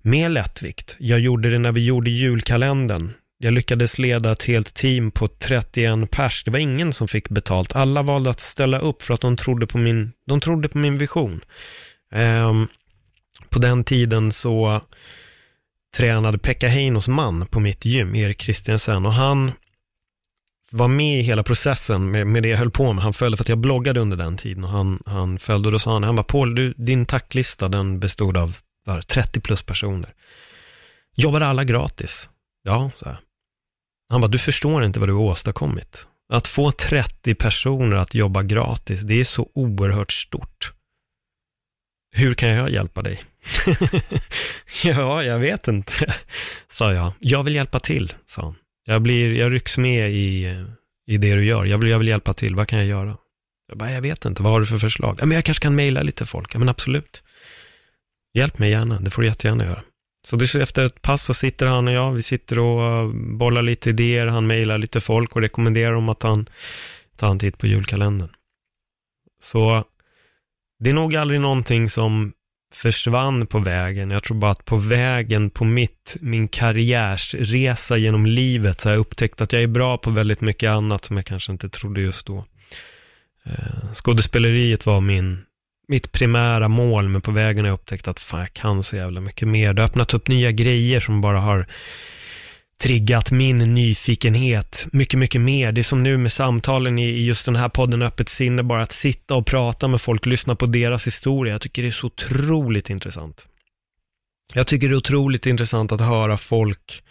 med lättvikt. Jag gjorde det när vi gjorde julkalendern. Jag lyckades leda ett helt team på 31 pers. Det var ingen som fick betalt. Alla valde att ställa upp för att de trodde på min, de trodde på min vision. Um, på den tiden så tränade Pekka Heinos man på mitt gym, Erik Kristiansen, och han var med i hela processen med, med det jag höll på med. Han följde, för att jag bloggade under den tiden, och han, han följde, och då sa han, han bara, Paul, du, din tacklista, den bestod av var, 30 plus personer. Jobbade alla gratis? Ja, så här. Han bara, du förstår inte vad du har åstadkommit. Att få 30 personer att jobba gratis, det är så oerhört stort. Hur kan jag hjälpa dig? ja, jag vet inte, sa jag. Jag vill hjälpa till, sa han. Jag, blir, jag rycks med i, i det du gör. Jag vill, jag vill hjälpa till. Vad kan jag göra? Jag bara, jag vet inte. Vad har du för förslag? Ja, men jag kanske kan mejla lite folk. Ja, men absolut. Hjälp mig gärna. Det får du jättegärna göra. Så det, efter ett pass så sitter han och jag, vi sitter och eh, bollar lite idéer, han mejlar lite folk och rekommenderar om att han tar en titt på julkalendern. Så det är nog aldrig någonting som försvann på vägen. Jag tror bara att på vägen på mitt, min karriärsresa genom livet så har jag upptäckt att jag är bra på väldigt mycket annat som jag kanske inte trodde just då. Eh, skådespeleriet var min, mitt primära mål, men på vägen har jag upptäckt att fan, jag kan så jävla mycket mer. Det har öppnat upp nya grejer som bara har triggat min nyfikenhet mycket, mycket mer. Det är som nu med samtalen i just den här podden Öppet sinne, bara att sitta och prata med folk, lyssna på deras historia. Jag tycker det är så otroligt intressant. Jag tycker det är otroligt intressant att höra folk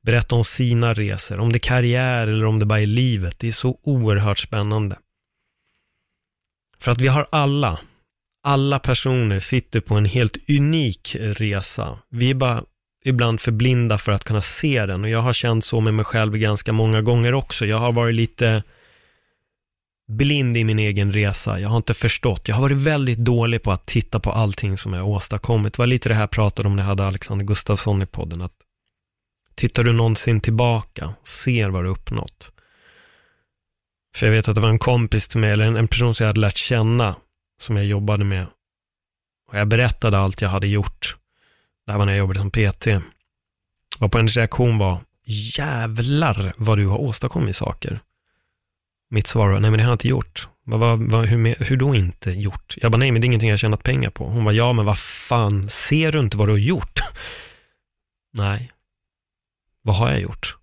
berätta om sina resor, om det är karriär eller om det bara är livet. Det är så oerhört spännande. För att vi har alla, alla personer sitter på en helt unik resa. Vi är bara ibland för blinda för att kunna se den. Och jag har känt så med mig själv ganska många gånger också. Jag har varit lite blind i min egen resa. Jag har inte förstått. Jag har varit väldigt dålig på att titta på allting som jag åstadkommit. Det var lite det här jag pratade om när jag hade Alexander Gustafsson i podden. Att tittar du någonsin tillbaka, ser vad du uppnått. För jag vet att det var en kompis till mig, eller en, en person som jag hade lärt känna, som jag jobbade med. Och jag berättade allt jag hade gjort. Det här var när jag jobbade som PT. Och på hennes reaktion var, jävlar vad du har åstadkommit saker. Mitt svar var, nej men det har jag inte gjort. Vad, vad, vad, hur, hur då inte gjort? Jag bara, nej men det är ingenting jag tjänat pengar på. Hon var, ja men vad fan, ser du inte vad du har gjort? nej. Vad har jag gjort?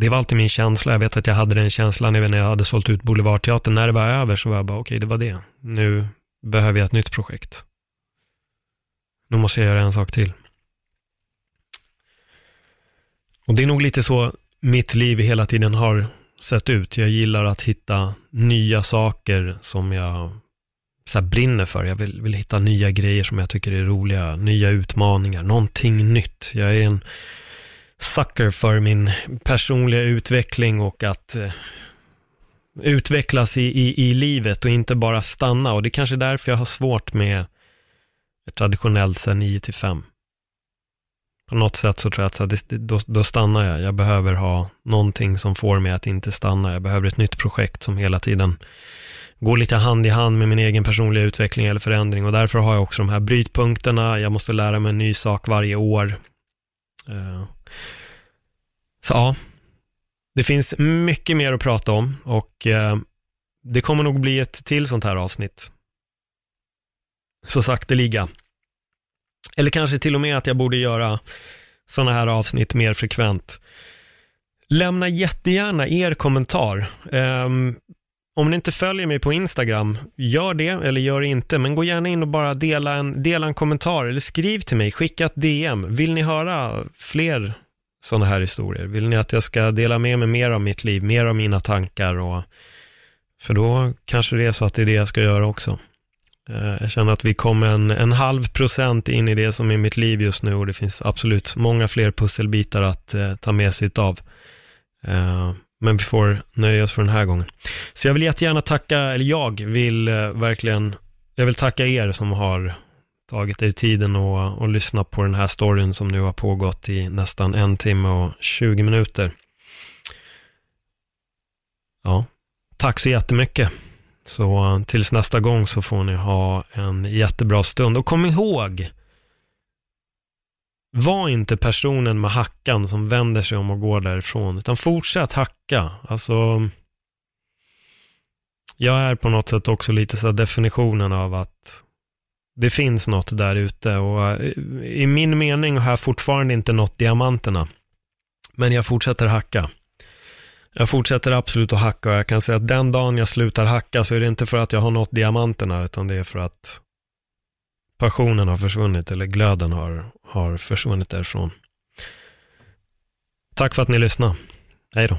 Det var alltid min känsla. Jag vet att jag hade den känslan när jag hade sålt ut Boulevardteatern. När det var över så var jag bara, okej, okay, det var det. Nu behöver jag ett nytt projekt. Nu måste jag göra en sak till. Och det är nog lite så mitt liv hela tiden har sett ut. Jag gillar att hitta nya saker som jag så brinner för. Jag vill, vill hitta nya grejer som jag tycker är roliga, nya utmaningar, någonting nytt. Jag är en sucker för min personliga utveckling och att eh, utvecklas i, i, i livet och inte bara stanna. Och det är kanske därför jag har svårt med traditionellt så 9 till 5. På något sätt så tror jag att det, då, då stannar jag. Jag behöver ha någonting som får mig att inte stanna. Jag behöver ett nytt projekt som hela tiden går lite hand i hand med min egen personliga utveckling eller förändring och därför har jag också de här brytpunkterna. Jag måste lära mig en ny sak varje år. Eh, så ja, det finns mycket mer att prata om och eh, det kommer nog bli ett till sånt här avsnitt så sakteliga. Eller kanske till och med att jag borde göra sådana här avsnitt mer frekvent. Lämna jättegärna er kommentar. Ehm, om ni inte följer mig på Instagram, gör det eller gör det inte, men gå gärna in och bara dela en, dela en kommentar eller skriv till mig, skicka ett DM. Vill ni höra fler sådana här historier? Vill ni att jag ska dela med mig mer av mitt liv, mer av mina tankar? Och, för då kanske det är så att det är det jag ska göra också. Eh, jag känner att vi kom en, en halv procent in i det som är mitt liv just nu och det finns absolut många fler pusselbitar att eh, ta med sig utav. Eh, men vi får nöja oss för den här gången. Så jag vill jättegärna tacka, eller jag vill eh, verkligen, jag vill tacka er som har tagit er tiden och, och lyssnat på den här storyn som nu har pågått i nästan en timme och 20 minuter. Ja, tack så jättemycket. Så eh, tills nästa gång så får ni ha en jättebra stund. Och kom ihåg, var inte personen med hackan som vänder sig om och går därifrån, utan fortsätt hacka. Alltså, jag är på något sätt också lite så definitionen av att det finns något där ute och eh, i min mening har jag fortfarande inte nått diamanterna. Men jag fortsätter hacka. Jag fortsätter absolut att hacka och jag kan säga att den dagen jag slutar hacka så är det inte för att jag har nått diamanterna utan det är för att passionen har försvunnit eller glöden har, har försvunnit därifrån. Tack för att ni lyssnade. Hej då.